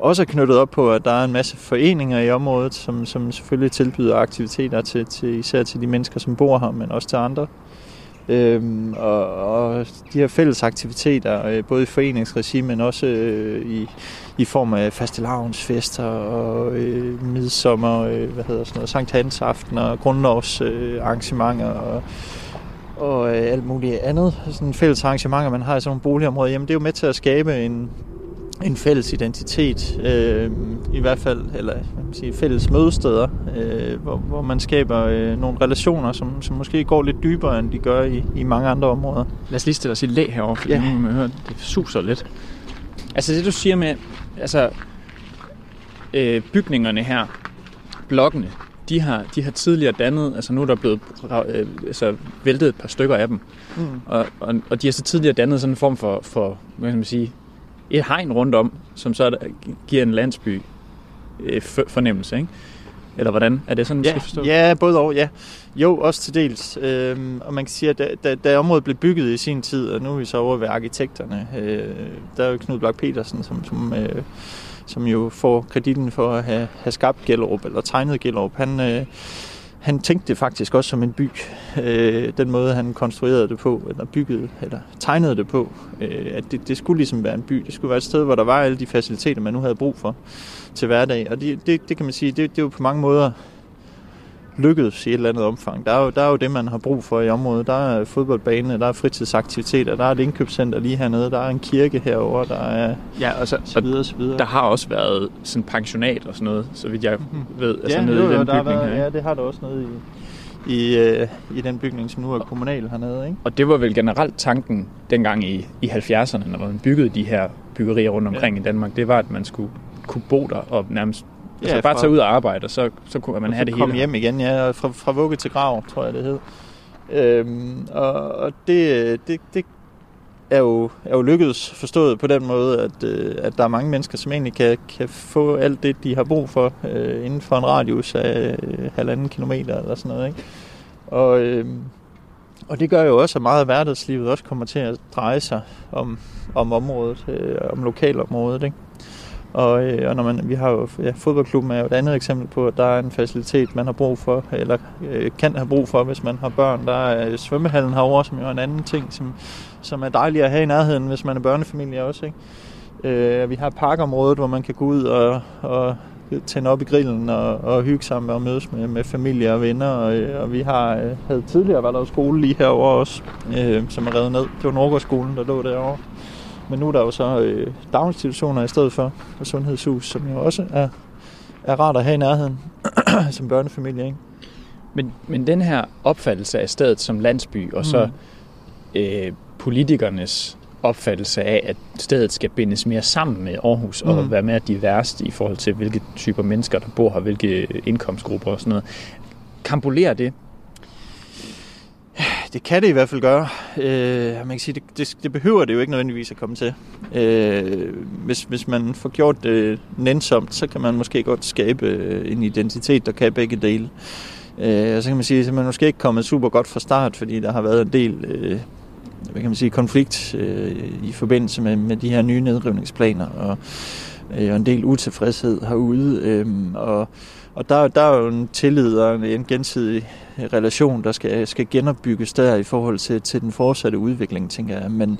også er knyttet op på, at der er en masse foreninger i området, som, som selvfølgelig tilbyder aktiviteter til, til især til de mennesker, som bor her, men også til andre. Øhm, og, og de her fælles aktiviteter, øh, både i foreningsregi, men også øh, i, i form af fastelavnsfester og øh, midsommer, øh, hvad hedder sådan noget, Sankt Hans aften og grundlovsarrangementer øh, og, og øh, alt muligt andet. Sådan fælles arrangementer, man har i sådan nogle boligområder, jamen det er jo med til at skabe en, en fælles identitet, øh, i hvert fald, eller hvad man siger, fælles mødesteder, øh, hvor, hvor man skaber øh, nogle relationer, som, som måske går lidt dybere, end de gør i, i mange andre områder. Lad os lige stille os i læ herovre, fordi ja. nu man høre, det suser lidt. Altså det du siger med, altså øh, bygningerne her, blokkene, de har, de har tidligere dannet, altså nu er der blevet øh, altså, væltet et par stykker af dem, mm. og, og, og de har så tidligere dannet sådan en form for, for hvad kan man sige, et hegn rundt om, som så giver en landsby øh, fornemmelse, ikke? Eller hvordan? Er det sådan, ja, skal forstå? Ja, både og, ja. Jo, også til dels. Øhm, og man kan sige, at da, da, da området blev bygget i sin tid, og nu er vi så over ved arkitekterne, øh, der er jo Knud Blok Petersen, som, som, øh, som jo får kreditten for at have, have skabt Gellerup, eller tegnet Gellerup. Han, øh, han tænkte det faktisk også som en by. Øh, den måde, han konstruerede det på, eller byggede, eller tegnede det på, øh, at det, det skulle ligesom være en by. Det skulle være et sted, hvor der var alle de faciliteter, man nu havde brug for til hverdag. Og det, det, det kan man sige, det, det er jo på mange måder lykkedes i et eller andet omfang. Der er, jo, der er jo det, man har brug for i området. Der er fodboldbane, der er fritidsaktiviteter, der er et indkøbscenter lige hernede, der er en kirke herover, der er ja, og så, så videre, så videre. Der har også været sådan pensionat og sådan noget, så vidt jeg mhm. ved, altså ja, nede jo, i den der bygning været, her. Ja, det har der også nede i, i, øh, i den bygning, som nu er kommunal hernede. Ikke? Og det var vel generelt tanken dengang i, i 70'erne, når man byggede de her byggerier rundt omkring ja. i Danmark, det var, at man skulle kunne bo der og nærmest Altså ja, bare fra, tage ud og arbejde, og så, så kunne man have det hele. komme hjem igen, ja. Fra, fra vugge til grav, tror jeg det hed. Øhm, og og det, det, det er jo, er jo lykkedes forstået på den måde, at, øh, at der er mange mennesker, som egentlig kan, kan få alt det, de har brug for øh, inden for en radius af øh, halvanden kilometer eller sådan noget. Ikke? Og, øh, og det gør jo også, at meget af hverdagslivet også kommer til at dreje sig om, om området, øh, om lokalområdet. Ikke? Og, øh, og når man, vi har jo, ja, fodboldklubben er jo et andet eksempel på, at der er en facilitet, man har brug for, eller øh, kan have brug for, hvis man har børn. Der er øh, svømmehallen herovre, som jo er en anden ting, som, som er dejligt at have i nærheden, hvis man er børnefamilie også. Ikke? Øh, vi har parkområdet, hvor man kan gå ud og, og tænde op i grillen og, og hygge sammen og mødes med, med familie og venner. Og, øh, og vi har øh, havde tidligere var der skole lige herovre også, øh, som er revet ned. Det var Nordgårdsskolen, der lå derovre. Men nu er der jo så øh, daginstitutioner i stedet for, og sundhedshus, som jo også er, er rart at have i nærheden som børnefamilie. Ikke? Men, men den her opfattelse af stedet som landsby, og så mm. øh, politikernes opfattelse af, at stedet skal bindes mere sammen med Aarhus mm. og være mere diverst i forhold til, hvilke typer mennesker, der bor her, hvilke indkomstgrupper og sådan noget. Kampolerer det det kan det i hvert fald gøre. Øh, man kan sige, det, det, det behøver det jo ikke nødvendigvis at komme til. Øh, hvis, hvis man får gjort det nænsomt, så kan man måske godt skabe øh, en identitet, der kan begge dele. Øh, og så kan man sige, at man måske ikke kommet super godt fra start, fordi der har været en del øh, hvad kan man sige, konflikt øh, i forbindelse med, med de her nye nedrivningsplaner, og, øh, og en del utilfredshed herude. Øh, og og der, der er jo en tillid og en gensidig relation, der skal, skal genopbygges der i forhold til, til den fortsatte udvikling, tænker jeg. Men,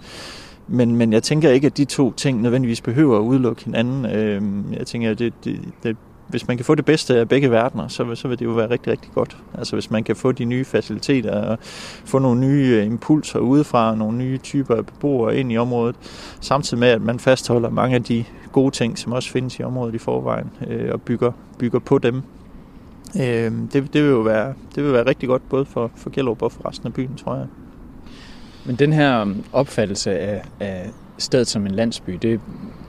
men, men jeg tænker ikke, at de to ting nødvendigvis behøver at udelukke hinanden. Øhm, jeg tænker, at det, det, det, hvis man kan få det bedste af begge verdener, så, så vil det jo være rigtig, rigtig godt. Altså hvis man kan få de nye faciliteter og få nogle nye øh, impulser udefra, nogle nye typer af beboere ind i området, samtidig med, at man fastholder mange af de gode ting, som også findes i området i forvejen, øh, og bygger, bygger på dem. Øh, det, det, vil jo være, det vil være rigtig godt, både for, for Gellerup og for resten af byen, tror jeg. Men den her opfattelse af, af stedet som en landsby, det,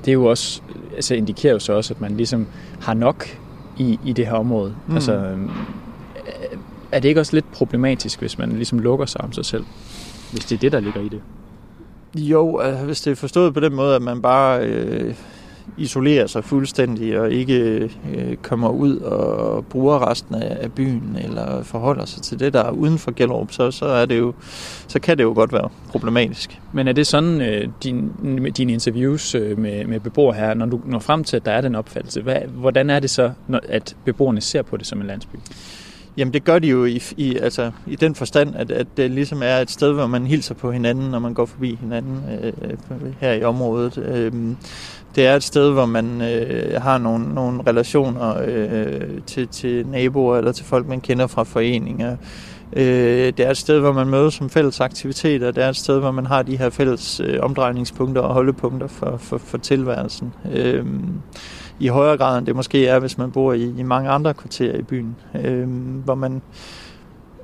det er jo også, altså indikerer jo så også, at man ligesom har nok i, i det her område. Mm. Altså, er det ikke også lidt problematisk, hvis man ligesom lukker sig om sig selv? Hvis det er det, der ligger i det? Jo, altså, hvis det er forstået på den måde, at man bare øh, isolerer sig fuldstændig og ikke øh, kommer ud og bruger resten af, af byen eller forholder sig til det, der er uden for Gellerup, så, så, er det jo, så kan det jo godt være problematisk. Men er det sådan, øh, din, dine interviews øh, med, med beboere her, når du når frem til, at der er den opfattelse, hvad, hvordan er det så, når, at beboerne ser på det som en landsby? Jamen det gør de jo i, i, altså, i den forstand, at, at det ligesom er et sted, hvor man hilser på hinanden, når man går forbi hinanden øh, her i området. Øh, det er et sted, hvor man øh, har nogle, nogle relationer øh, til, til naboer eller til folk, man kender fra foreninger. Øh, det er et sted, hvor man mødes som fælles aktiviteter. Det er et sted, hvor man har de her fælles øh, omdrejningspunkter og holdepunkter for, for, for tilværelsen. Øh, I højere grad end det måske er, hvis man bor i, i mange andre kvarterer i byen, øh, hvor man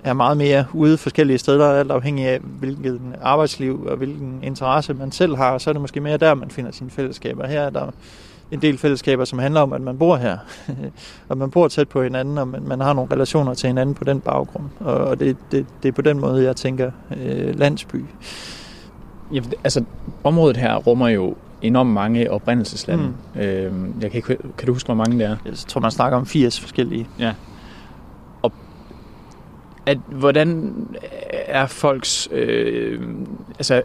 er meget mere ude forskellige steder, alt afhængig af, hvilket arbejdsliv og hvilken interesse man selv har, så er det måske mere der, man finder sine fællesskaber. Her er der en del fællesskaber, som handler om, at man bor her, og man bor tæt på hinanden, og man, man har nogle relationer til hinanden på den baggrund. Og det, det, det er på den måde, jeg tænker øh, landsby. Ja, altså, området her rummer jo enormt mange oprindelseslande. Mm. Øh, jeg kan, ikke, kan du huske, hvor mange det er? Jeg tror, man snakker om 80 forskellige. Ja at, hvordan er folks... Øh, altså,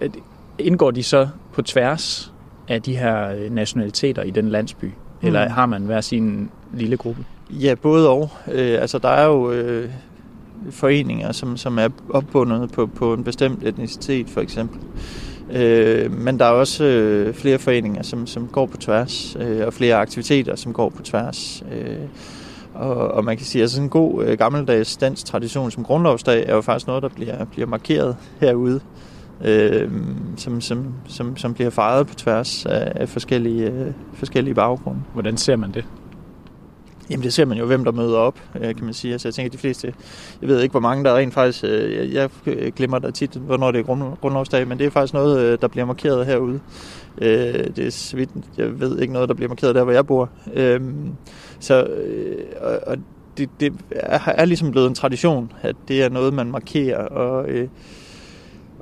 indgår de så på tværs af de her nationaliteter i den landsby? Mm. Eller har man hver sin lille gruppe? Ja, både og. Øh, altså, der er jo øh, foreninger, som, som er opbundet på, på en bestemt etnicitet, for eksempel. Øh, men der er også øh, flere foreninger, som, som går på tværs, øh, og flere aktiviteter, som går på tværs. Øh, og, og man kan sige, at sådan en god øh, gammeldags dansk tradition som grundlovsdag er jo faktisk noget, der bliver, bliver markeret herude, øh, som, som, som, som bliver fejret på tværs af, af forskellige, øh, forskellige baggrunde. Hvordan ser man det? Jamen det ser man jo, hvem der møder op, øh, kan man sige. Altså jeg tænker, de fleste, jeg ved ikke, hvor mange der er rent faktisk, øh, jeg glemmer da tit, hvornår det er grund, grundlovsdag, men det er faktisk noget, øh, der bliver markeret herude. Det er så vidt, jeg ved ikke noget, der bliver markeret der, hvor jeg bor. Så øh, og det, det er, er ligesom blevet en tradition, at det er noget, man markerer, og øh,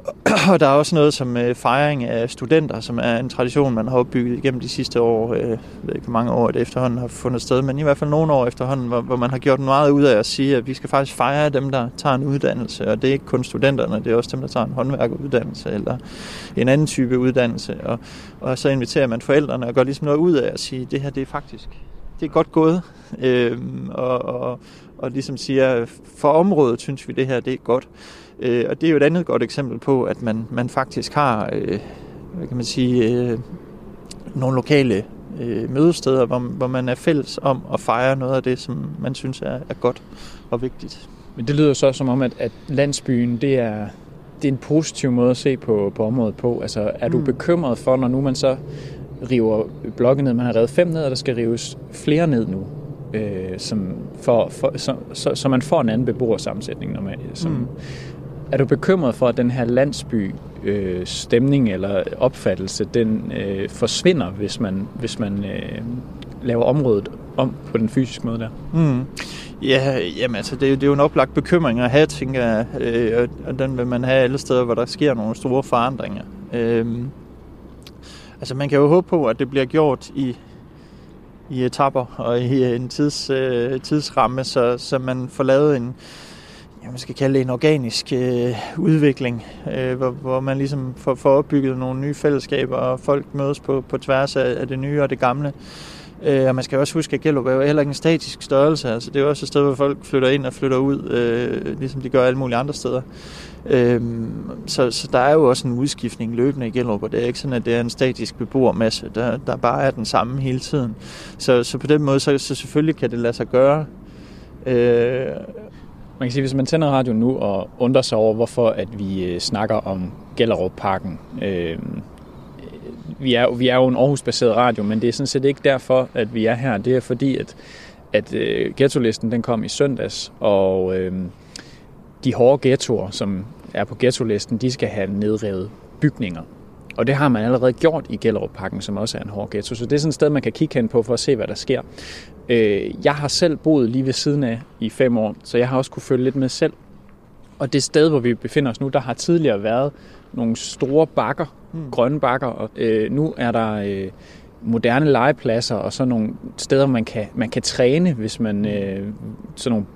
og der er også noget som øh, fejring af studenter, som er en tradition, man har opbygget igennem de sidste år. Øh, jeg ved ikke, hvor mange år det efterhånden har fundet sted, men i hvert fald nogle år efterhånden, hvor, hvor man har gjort meget ud af at sige, at vi skal faktisk fejre dem, der tager en uddannelse. Og det er ikke kun studenterne, det er også dem, der tager en håndværkeruddannelse eller en anden type uddannelse. Og, og så inviterer man forældrene og gør ligesom noget ud af at sige, at det her det er faktisk det er godt gået. Øh, og, og, og ligesom siger, for området synes vi, det her det er godt. Øh, og det er jo et andet godt eksempel på, at man, man faktisk har, øh, hvad kan man sige, øh, nogle lokale øh, mødesteder, hvor, hvor man er fælles om at fejre noget af det, som man synes er, er godt og vigtigt. Men det lyder så som om, at, at landsbyen, det er, det er en positiv måde at se på, på området på. Altså, er du mm. bekymret for, når nu man så river blokke ned, man har revet fem ned, og der skal rives flere ned nu, øh, som for, for, så, så, så man får en anden beboersammensætning normalt, som, mm. Er du bekymret for, at den her landsby øh, stemning eller opfattelse, den øh, forsvinder, hvis man, hvis man øh, laver området om på den fysiske måde der? Mm. Ja, jamen altså, det, er, det er jo en oplagt bekymring at have, tænker jeg, øh, og den vil man have alle steder, hvor der sker nogle store forandringer. Øh, altså, man kan jo håbe på, at det bliver gjort i, i etapper og i en tids, øh, tidsramme, så, så man får lavet en, ja, man skal kalde det en organisk øh, udvikling, øh, hvor, hvor man ligesom får, får opbygget nogle nye fællesskaber, og folk mødes på, på tværs af, af det nye og det gamle. Øh, og man skal også huske, at Gellup er jo heller ikke en statisk størrelse. Altså, det er jo også et sted, hvor folk flytter ind og flytter ud, øh, ligesom de gør alle mulige andre steder. Øhm, så, så der er jo også en udskiftning løbende i Gellerup, og det er ikke sådan, at det er en statisk beboermasse, der, der bare er den samme hele tiden. Så, så på den måde, så, så selvfølgelig kan det lade sig gøre. Øh, man kan sige, hvis man tænder radioen nu og undrer sig over, hvorfor at vi øh, snakker om Gellerup-parken. Øh, vi, er, vi er jo en Aarhus-baseret radio, men det er sådan set ikke derfor, at vi er her. Det er fordi, at, at øh, ghetto-listen den kom i søndags, og Øh, de hårde ghettoer, som er på ghetto-listen, de skal have nedrevet bygninger. Og det har man allerede gjort i Gellerup-pakken, som også er en hård ghetto. Så det er sådan et sted, man kan kigge hen på for at se, hvad der sker. Øh, jeg har selv boet lige ved siden af i fem år, så jeg har også kunne følge lidt med selv. Og det sted, hvor vi befinder os nu, der har tidligere været nogle store bakker, mm. grønne bakker, og øh, nu er der øh, moderne legepladser og sådan nogle steder, man kan, man kan træne, hvis man øh, sådan nogle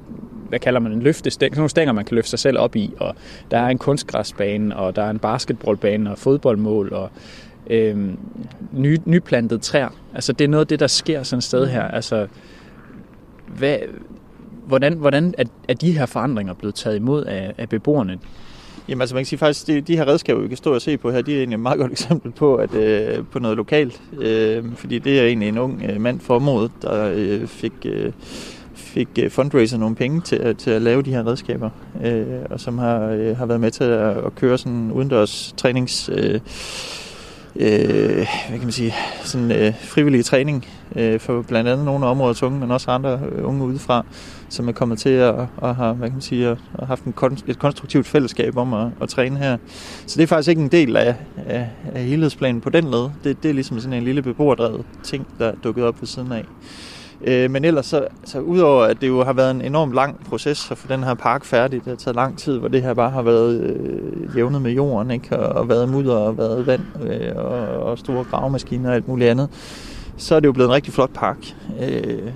hvad kalder man en løftestæng, sådan nogle stænger, man kan løfte sig selv op i, og der er en kunstgræsbane, og der er en basketballbane og fodboldmål, og øh, ny, nyplantede træer. Altså det er noget af det, der sker sådan et sted her. Altså, hvad, hvordan, hvordan er, er de her forandringer blevet taget imod af, af beboerne? Jamen altså man kan sige faktisk, de, de her redskaber, vi kan stå og se på her, de er egentlig et meget godt eksempel på, at, øh, på noget lokalt. Øh, fordi det er egentlig en ung øh, mand for området, der øh, fik... Øh, fik øh, fundraiser nogle penge til, til at lave de her redskaber, øh, og som har, øh, har været med til at, at køre sådan udendørs trænings... Øh, øh, hvad kan man sige, sådan øh, frivillig træning øh, for blandt andet nogle af områdets unge, men også andre øh, unge udefra, som er kommet til at, at have, hvad kan man sige, at, at haft en kon, et konstruktivt fællesskab om at, at træne her. Så det er faktisk ikke en del af, af, af helhedsplanen på den led. Det, det er ligesom sådan en lille beboerdrevet ting, der er dukket op ved siden af. Øh, men ellers, så, så udover at det jo har været en enormt lang proces at få den her park færdig, det har taget lang tid, hvor det her bare har været øh, jævnet med jorden, ikke? Og, og været mudder og været vand øh, og, og store gravemaskiner og alt muligt andet, så er det jo blevet en rigtig flot park. Øh,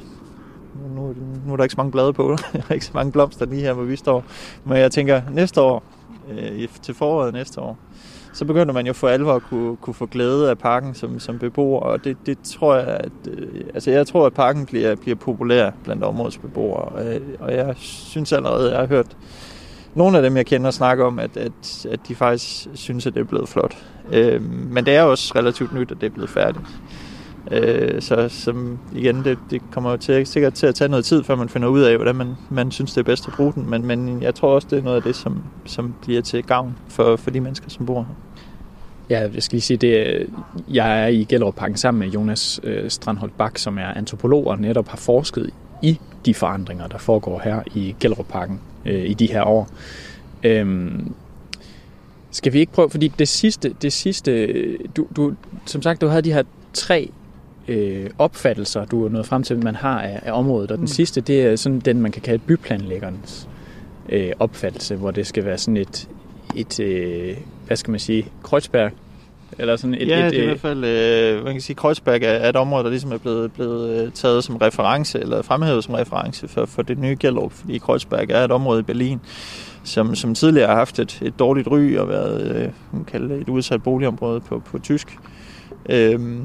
nu, nu er der ikke så mange blade på, der er ikke så mange blomster lige her, hvor vi står. Men jeg tænker, næste år, øh, til foråret næste år, så begynder man jo for alvor at kunne, kunne få glæde af parken som, som beboer, og det, det tror jeg, at, øh, altså jeg tror, at parken bliver, bliver populær blandt områdets beboere, øh, og, jeg synes allerede, jeg har hørt nogle af dem, jeg kender, snakke om, at, at, at de faktisk synes, at det er blevet flot. Øh, men det er også relativt nyt, at det er blevet færdigt. Øh, så som, igen, det, det kommer jo til, sikkert til at tage noget tid, før man finder ud af, hvordan man, man synes, det er bedst at bruge den. Men, men jeg tror også, det er noget af det, som, som bliver til gavn for, for de mennesker, som bor her. Ja, jeg skal lige sige, det, jeg er i Gellerup Parken sammen med Jonas øh, Strandholt Bak, som er antropolog og netop har forsket i de forandringer, der foregår her i Gellerup Parken øh, i de her år. Øhm, skal vi ikke prøve, fordi det sidste, det sidste du, du, som sagt, du havde de her tre øh, opfattelser, du er nået frem til, man har af, af området. Og den mm. sidste, det er sådan den, man kan kalde byplanlæggernes øh, opfattelse, hvor det skal være sådan et et øh, hvad skal man sige, Kreuzberg eller sådan et, ja, et, det er i øh, hvert fald, øh, man kan sige, Kreuzberg er, er et område, der ligesom er blevet, blevet øh, taget som reference, eller fremhævet som reference for, for det nye Gellerup, fordi Kreuzberg er et område i Berlin, som, som tidligere har haft et, et dårligt ry og været øh, man kalde det et udsat boligområde på, på tysk. Øhm,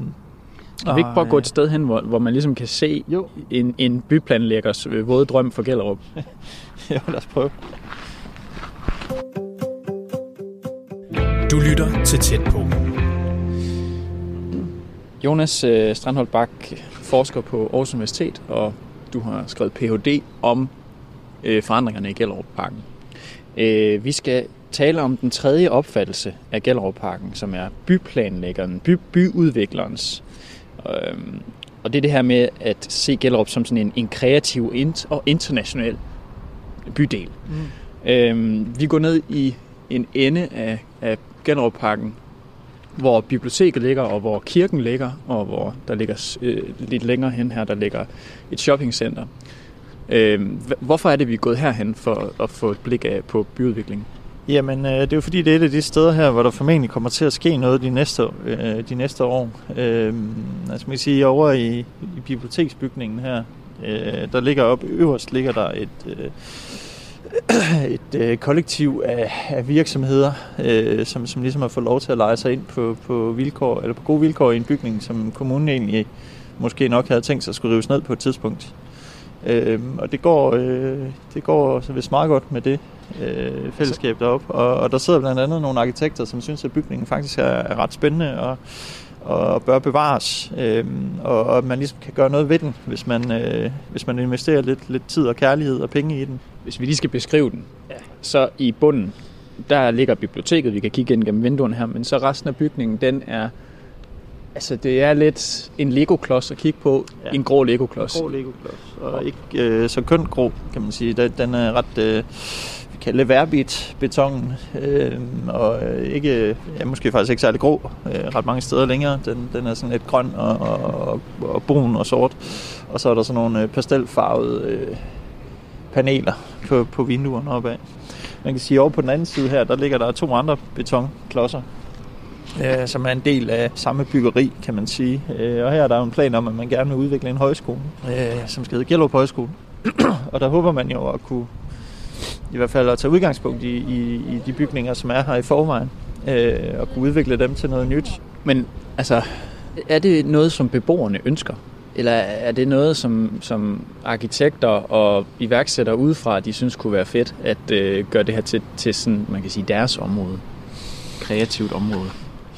Kan vi ikke bare gå et sted hen, hvor, hvor man ligesom kan se Jo. en, en byplanlæggers øh, våde drøm for Gellerup? jo, lad os prøve. Du lytter til Tæt på. Jonas øh, Strandholt Bak, forsker på Aarhus Universitet, og du har skrevet Ph.D. om øh, forandringerne i Gellerup-parken. Øh, vi skal tale om den tredje opfattelse af Gellerup-parken, som er byplanlæggeren, by, byudviklerens. Øh, og det er det her med at se Gellerup som sådan en, en kreativ int- og international bydel. Mm. Øh, vi går ned i en ende af, af Gellerup-parken, hvor biblioteket ligger, og hvor kirken ligger, og hvor der ligger øh, lidt længere hen her, der ligger et shoppingcenter. Øh, hv- hvorfor er det, vi er gået herhen for at få et blik af på byudviklingen? Jamen, øh, det er jo fordi, det er et af de steder her, hvor der formentlig kommer til at ske noget de næste, øh, de næste år. Øh, altså, man kan sige, over i, i biblioteksbygningen her, øh, der ligger op øverst, ligger der et, øh, et øh, kollektiv af, af virksomheder, øh, som, som ligesom har fået lov til at lege sig ind på, på, vilkår, eller på gode vilkår i en bygning, som kommunen egentlig måske nok havde tænkt sig at skulle rives ned på et tidspunkt. Øh, og det går, øh, det går så vist meget godt med det øh, fællesskab deroppe. Og, og der sidder blandt andet nogle arkitekter, som synes, at bygningen faktisk er, er ret spændende og, og bør bevares. Øh, og, og man ligesom kan gøre noget ved den, hvis man, øh, hvis man investerer lidt, lidt tid og kærlighed og penge i den. Hvis vi lige skal beskrive den, ja. så i bunden, der ligger biblioteket, vi kan kigge ind gennem vinduerne her, men så resten af bygningen, den er, altså det er lidt en Lego-klods at kigge på, ja. En grå Lego-klods. Grå Lego-klods. Og ikke øh, så kønt grå, kan man sige. Den, er ret... Øh, det værbit betongen, øh, og øh, ikke, ja, måske faktisk ikke særlig grå øh, ret mange steder længere. Den, den er sådan lidt grøn og, og, og brun og sort. Og så er der sådan nogle øh, pastelfarvede øh, paneler på, på vinduerne opad. Man kan sige, over på den anden side her, der ligger der to andre betonklodser, øh, som er en del af samme byggeri, kan man sige. Øh, og her er der jo en plan om, at man gerne vil udvikle en højskole, øh, som skal hedde Gellerup Højskole. og der håber man jo at kunne i hvert fald at tage udgangspunkt i, i, i de bygninger, som er her i forvejen, øh, og kunne udvikle dem til noget nyt. Men altså, er det noget, som beboerne ønsker? Eller er det noget, som, som arkitekter og iværksættere udefra, de synes kunne være fedt at øh, gøre det her til, til sådan, man kan sige, deres område? Kreativt område.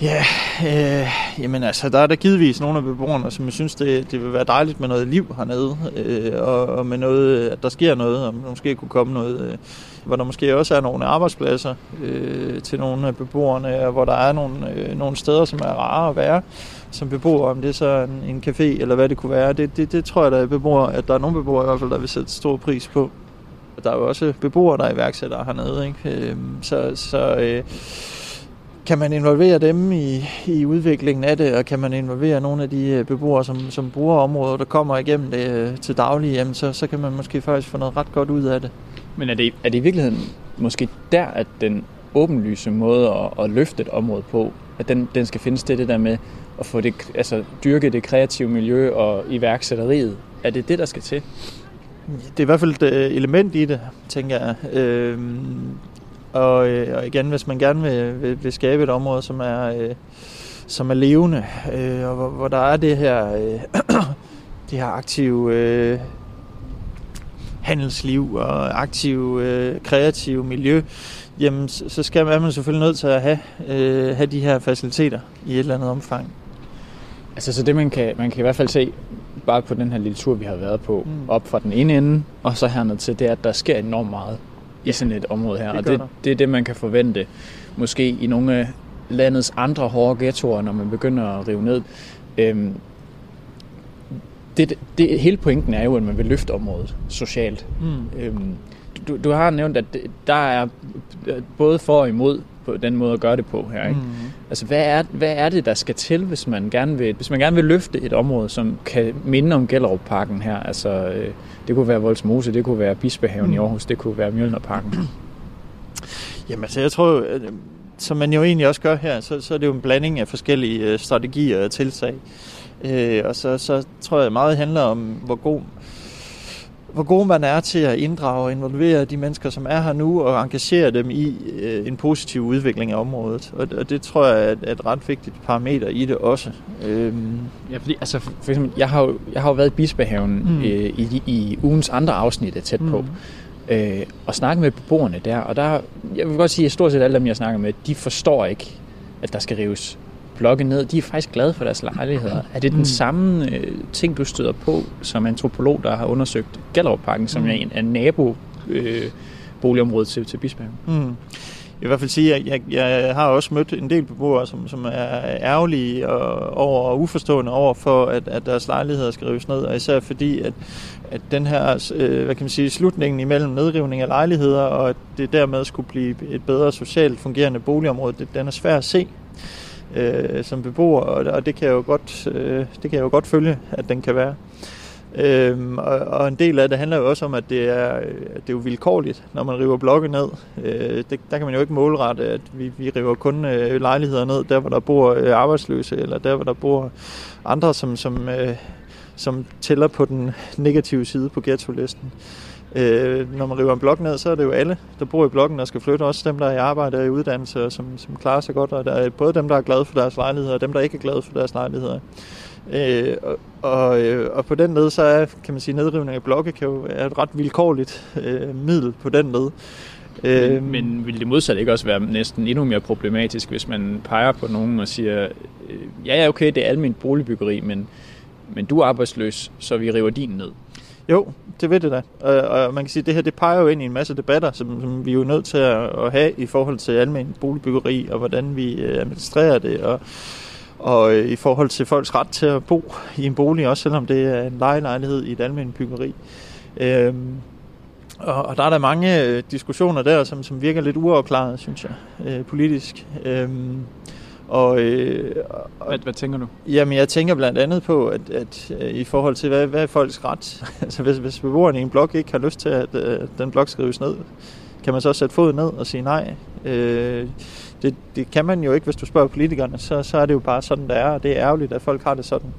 Ja, øh, jamen altså, der er der givetvis nogle af beboerne, som jeg synes, det, det vil være dejligt med noget liv hernede, øh, og, og med noget, at der sker noget, og måske kunne komme noget, øh, hvor der måske også er nogle arbejdspladser øh, til nogle af beboerne, og hvor der er nogle, øh, nogle steder, som er rare at være som beboer, om det er så en, en café eller hvad det kunne være. Det, det, det tror jeg, der er beboere, at der er nogle beboere i hvert fald, der vil sætte stor pris på. Der er jo også beboere, der er iværksættere hernede, ikke? Øh, så, så øh, kan man involvere dem i, i udviklingen af det, og kan man involvere nogle af de øh, beboere, som, som bruger området, der kommer igennem det øh, til daglig, jamen så, så kan man måske faktisk få noget ret godt ud af det. Men er det, er det i virkeligheden måske der, at den åbenlyse måde at, at løfte et område på, at den, den skal findes det, det der med at få det, altså dyrke det kreative miljø og iværksætteriet? Er det det, der skal til? Det er i hvert fald et øh, element i det, tænker jeg. Øhm, og, øh, og igen, hvis man gerne vil, vil, vil skabe et område, som er, øh, som er levende, øh, og hvor, hvor der er det her, øh, det her aktive øh, handelsliv og aktive, øh, kreative miljø, jamen så skal man, er man selvfølgelig nødt til at have, øh, have de her faciliteter i et eller andet omfang. Altså så det man kan, man kan i hvert fald se, bare på den her lille tur, vi har været på, mm. op fra den ene ende, og så herned til, det er, at der sker enormt meget i sådan et område her. det og det, der. det er det, man kan forvente måske i nogle af landets andre hårde ghettoer, når man begynder at rive ned. Øhm, det, det, hele pointen er jo, at man vil løfte området socialt. Mm. Øhm, du, du har nævnt, at der er både for og imod på den måde at gøre det på her. Ikke? Mm. Altså, hvad er, hvad er det, der skal til, hvis man gerne vil, hvis man gerne vil løfte et område, som kan minde om Gellerup-parken her? Altså, øh, det kunne være Voldsmose, det kunne være Bispehaven mm. i. Aarhus, det kunne være Mjølnerparken. Jamen altså, jeg tror, at, som man jo egentlig også gør her, så, så er det jo en blanding af forskellige øh, strategier og tiltag. Øh, og så, så tror jeg meget handler om, hvor god hvor god man er til at inddrage og involvere de mennesker, som er her nu, og engagere dem i øh, en positiv udvikling af området. Og, og det tror jeg er et ret vigtigt parameter i det også. Øhm. Ja, fordi altså, for eksempel, jeg har jo, jeg har jo været i Bispehaven mm. øh, i, i ugens andre afsnit er tæt på, mm. øh, og snakket med beboerne der, og der, jeg vil godt sige, at stort set alle dem, jeg snakker med, de forstår ikke, at der skal rives blokke ned, de er faktisk glade for deres lejligheder. Er det den mm. samme øh, ting, du støder på som antropolog, der har undersøgt Gellerupparken, som mm. er en, en nabo øh, til, til Bisbjerg? Mm. Jeg vil i hvert fald sige, at jeg, jeg, jeg har også mødt en del beboere, som, som er ærgerlige og, over og uforstående over for, at, at deres lejligheder skal rives ned, og især fordi, at, at den her, øh, hvad kan man sige, slutningen imellem nedrivning af lejligheder, og at det dermed skulle blive et bedre socialt fungerende boligområde, det, den er svær at se øh, som beboer, og, og det kan jeg jo godt, øh, det kan jeg jo godt følge, at den kan være. Øhm, og, og en del af det handler jo også om, at det er, at det er jo vilkårligt, når man river blokke ned. Øh, det, der kan man jo ikke målrette, at vi, vi river kun øh, lejligheder ned, der hvor der bor øh, arbejdsløse, eller der hvor der bor andre, som, som, øh, som tæller på den negative side på ghetto-listen. Øh, når man river en blok ned, så er det jo alle, der bor i blokken, der skal flytte. Også dem, der er i arbejde og i uddannelse, og som, som klarer sig godt. Og der er både dem, der er glade for deres lejligheder, og dem, der ikke er glade for deres lejligheder. Øh, og, og, øh, og på den led, så er, kan man sige, nedrivning af blokke kan jo er et ret vilkårligt øh, middel på den led. Men, øh, men vil det modsat ikke også være næsten endnu mere problematisk, hvis man peger på nogen og siger, øh, ja, ja, okay, det er almindeligt boligbyggeri, men, men du er arbejdsløs, så vi river din ned. Jo, det ved det da. Og, og man kan sige, at det her det peger jo ind i en masse debatter, som, som vi er jo nødt til at, at have i forhold til almen boligbyggeri, og hvordan vi øh, administrerer det, og, og øh, i forhold til folks ret til at bo i en bolig, også selvom det er en lejelejlighed i et almen byggeri. Øhm, og, og der er der mange øh, diskussioner der, som, som virker lidt uafklaret, synes jeg, øh, politisk. Øhm, og, øh, og, hvad, hvad tænker du? Jamen, jeg tænker blandt andet på, at, at øh, i forhold til, hvad, hvad er folks ret? altså, hvis, hvis beboerne i en blok ikke har lyst til, at øh, den blok skrives ned, kan man så sætte foden ned og sige nej? Øh, det, det kan man jo ikke, hvis du spørger politikerne, så, så er det jo bare sådan, det er, og det er ærgerligt, at folk har det sådan.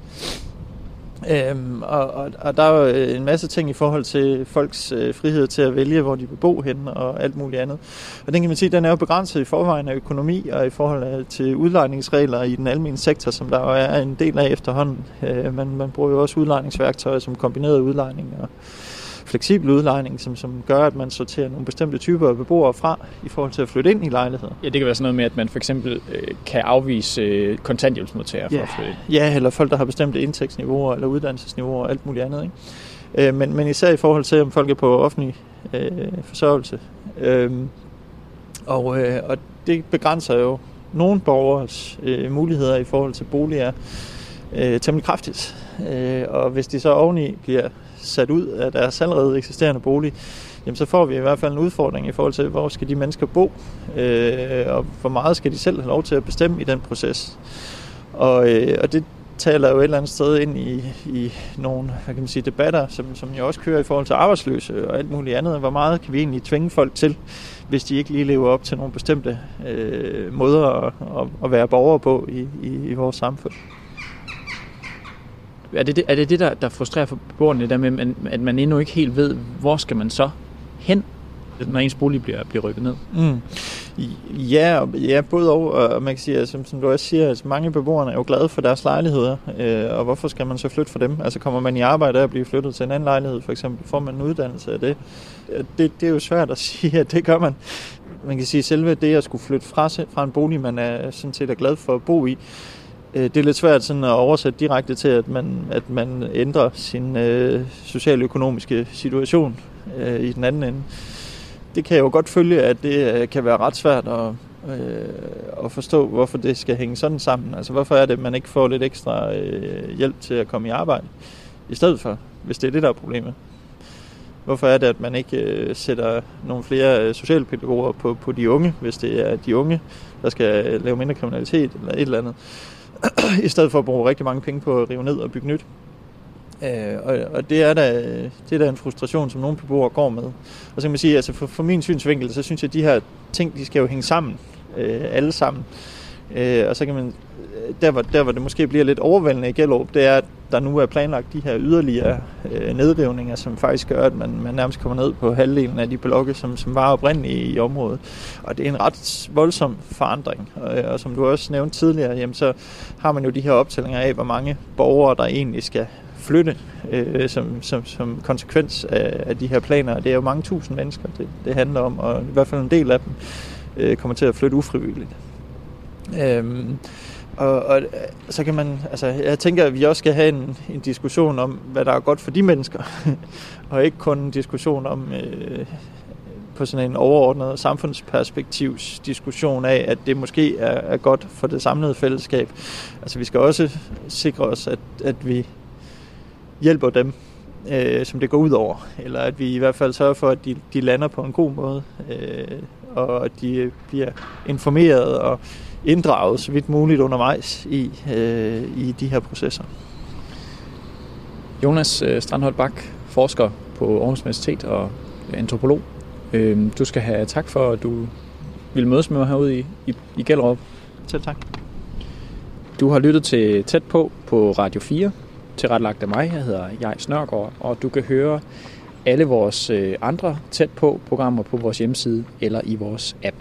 Øhm, og, og, og der er jo øh, en masse ting i forhold til folks øh, frihed til at vælge, hvor de vil bo hen og alt muligt andet. Og den kan man sige, den er jo begrænset i forvejen af økonomi og i forhold øh, til udlejningsregler i den almindelige sektor, som der jo er en del af efterhånden. Øh, man, man bruger jo også udlejningsværktøjer som kombineret udlejning og fleksibel udlejning, som, som gør, at man sorterer nogle bestemte typer af beboere fra i forhold til at flytte ind i lejligheder. Ja, det kan være sådan noget med, at man for eksempel øh, kan afvise øh, kontanthjælpsmodtagere ja. for at flytte ind. Ja, eller folk, der har bestemte indtægtsniveauer eller uddannelsesniveauer og alt muligt andet. Ikke? Øh, men, men især i forhold til, om folk er på offentlig øh, forsørgelse. Øh, og, øh, og det begrænser jo nogle borgers øh, muligheder i forhold til boliger øh, temmelig kraftigt. Øh, og hvis de så oveni bliver sat ud af deres allerede eksisterende bolig, jamen så får vi i hvert fald en udfordring i forhold til, hvor skal de mennesker bo, øh, og hvor meget skal de selv have lov til at bestemme i den proces. Og, øh, og det taler jo et eller andet sted ind i, i nogle hvad kan man sige, debatter, som, som jo også kører i forhold til arbejdsløse og alt muligt andet. Hvor meget kan vi egentlig tvinge folk til, hvis de ikke lige lever op til nogle bestemte øh, måder at, at, at være borgere på i, i, i vores samfund? Er det det, er det, det der, der frustrerer for beboerne, der med, at man endnu ikke helt ved, hvor skal man så hen, når ens bolig bliver, bliver rykket ned? Mm. Ja, ja, både og, og man kan sige, som, som du også siger, altså mange beboere er jo glade for deres lejligheder, øh, og hvorfor skal man så flytte for dem? Altså kommer man i arbejde af at blive flyttet til en anden lejlighed, for eksempel, får man en uddannelse af det? Det, det er jo svært at sige, at det gør man. Man kan sige, selve det at skulle flytte fra, fra en bolig, man er sådan set er glad for at bo i, Øh, det er lidt svært sådan at oversætte direkte til, at man, at man ændrer sin øh, socialøkonomiske situation øh, i den anden ende. Det kan jeg jo godt følge, at det øh, kan være ret svært at, øh, at forstå, hvorfor det skal hænge sådan sammen. Altså hvorfor er det, at man ikke får lidt ekstra øh, hjælp til at komme i arbejde i stedet for, hvis det er det, der er problemet. Hvorfor er det, at man ikke øh, sætter nogle flere øh, socialpædagoger på, på de unge, hvis det er de unge, der skal øh, lave mindre kriminalitet eller et eller andet? i stedet for at bruge rigtig mange penge på at rive ned og bygge nyt. Øh, og, og det er da det er da en frustration, som nogle beboere går med. Og så kan man sige, altså for, for min synsvinkel, så synes jeg, at de her ting, de skal jo hænge sammen, øh, alle sammen. Øh, og så kan man, øh, der hvor, der hvor det måske bliver lidt overvældende i Gellerup, det er, at der nu er planlagt de her yderligere øh, nedrivninger, som faktisk gør, at man, man nærmest kommer ned på halvdelen af de blokke, som, som var oprindelige i området. Og det er en ret voldsom forandring. Og, og som du også nævnte tidligere, jamen, så har man jo de her optællinger af, hvor mange borgere, der egentlig skal flytte øh, som, som, som konsekvens af, af de her planer. Det er jo mange tusind mennesker, det, det handler om, og i hvert fald en del af dem øh, kommer til at flytte ufrivilligt. Øhm, og, og så kan man, altså jeg tænker, at vi også skal have en, en diskussion om, hvad der er godt for de mennesker, og ikke kun en diskussion om øh, på sådan en overordnet samfundsperspektivs diskussion af, at det måske er, er godt for det samlede fællesskab. Altså vi skal også sikre os, at, at vi hjælper dem, øh, som det går ud over, eller at vi i hvert fald sørger for, at de, de lander på en god måde, øh, og at de bliver informeret og inddraget så vidt muligt undervejs i, øh, i de her processer. Jonas øh, Strandholt Bak, forsker på Aarhus Universitet og antropolog. Øh, du skal have tak for, at du ville mødes med mig herude i, i, i Gellerup. Selv tak. Du har lyttet til Tæt på på Radio 4, tilrettelagt af mig. Jeg hedder Jai Snørgaard, og du kan høre alle vores andre Tæt på programmer på vores hjemmeside eller i vores app.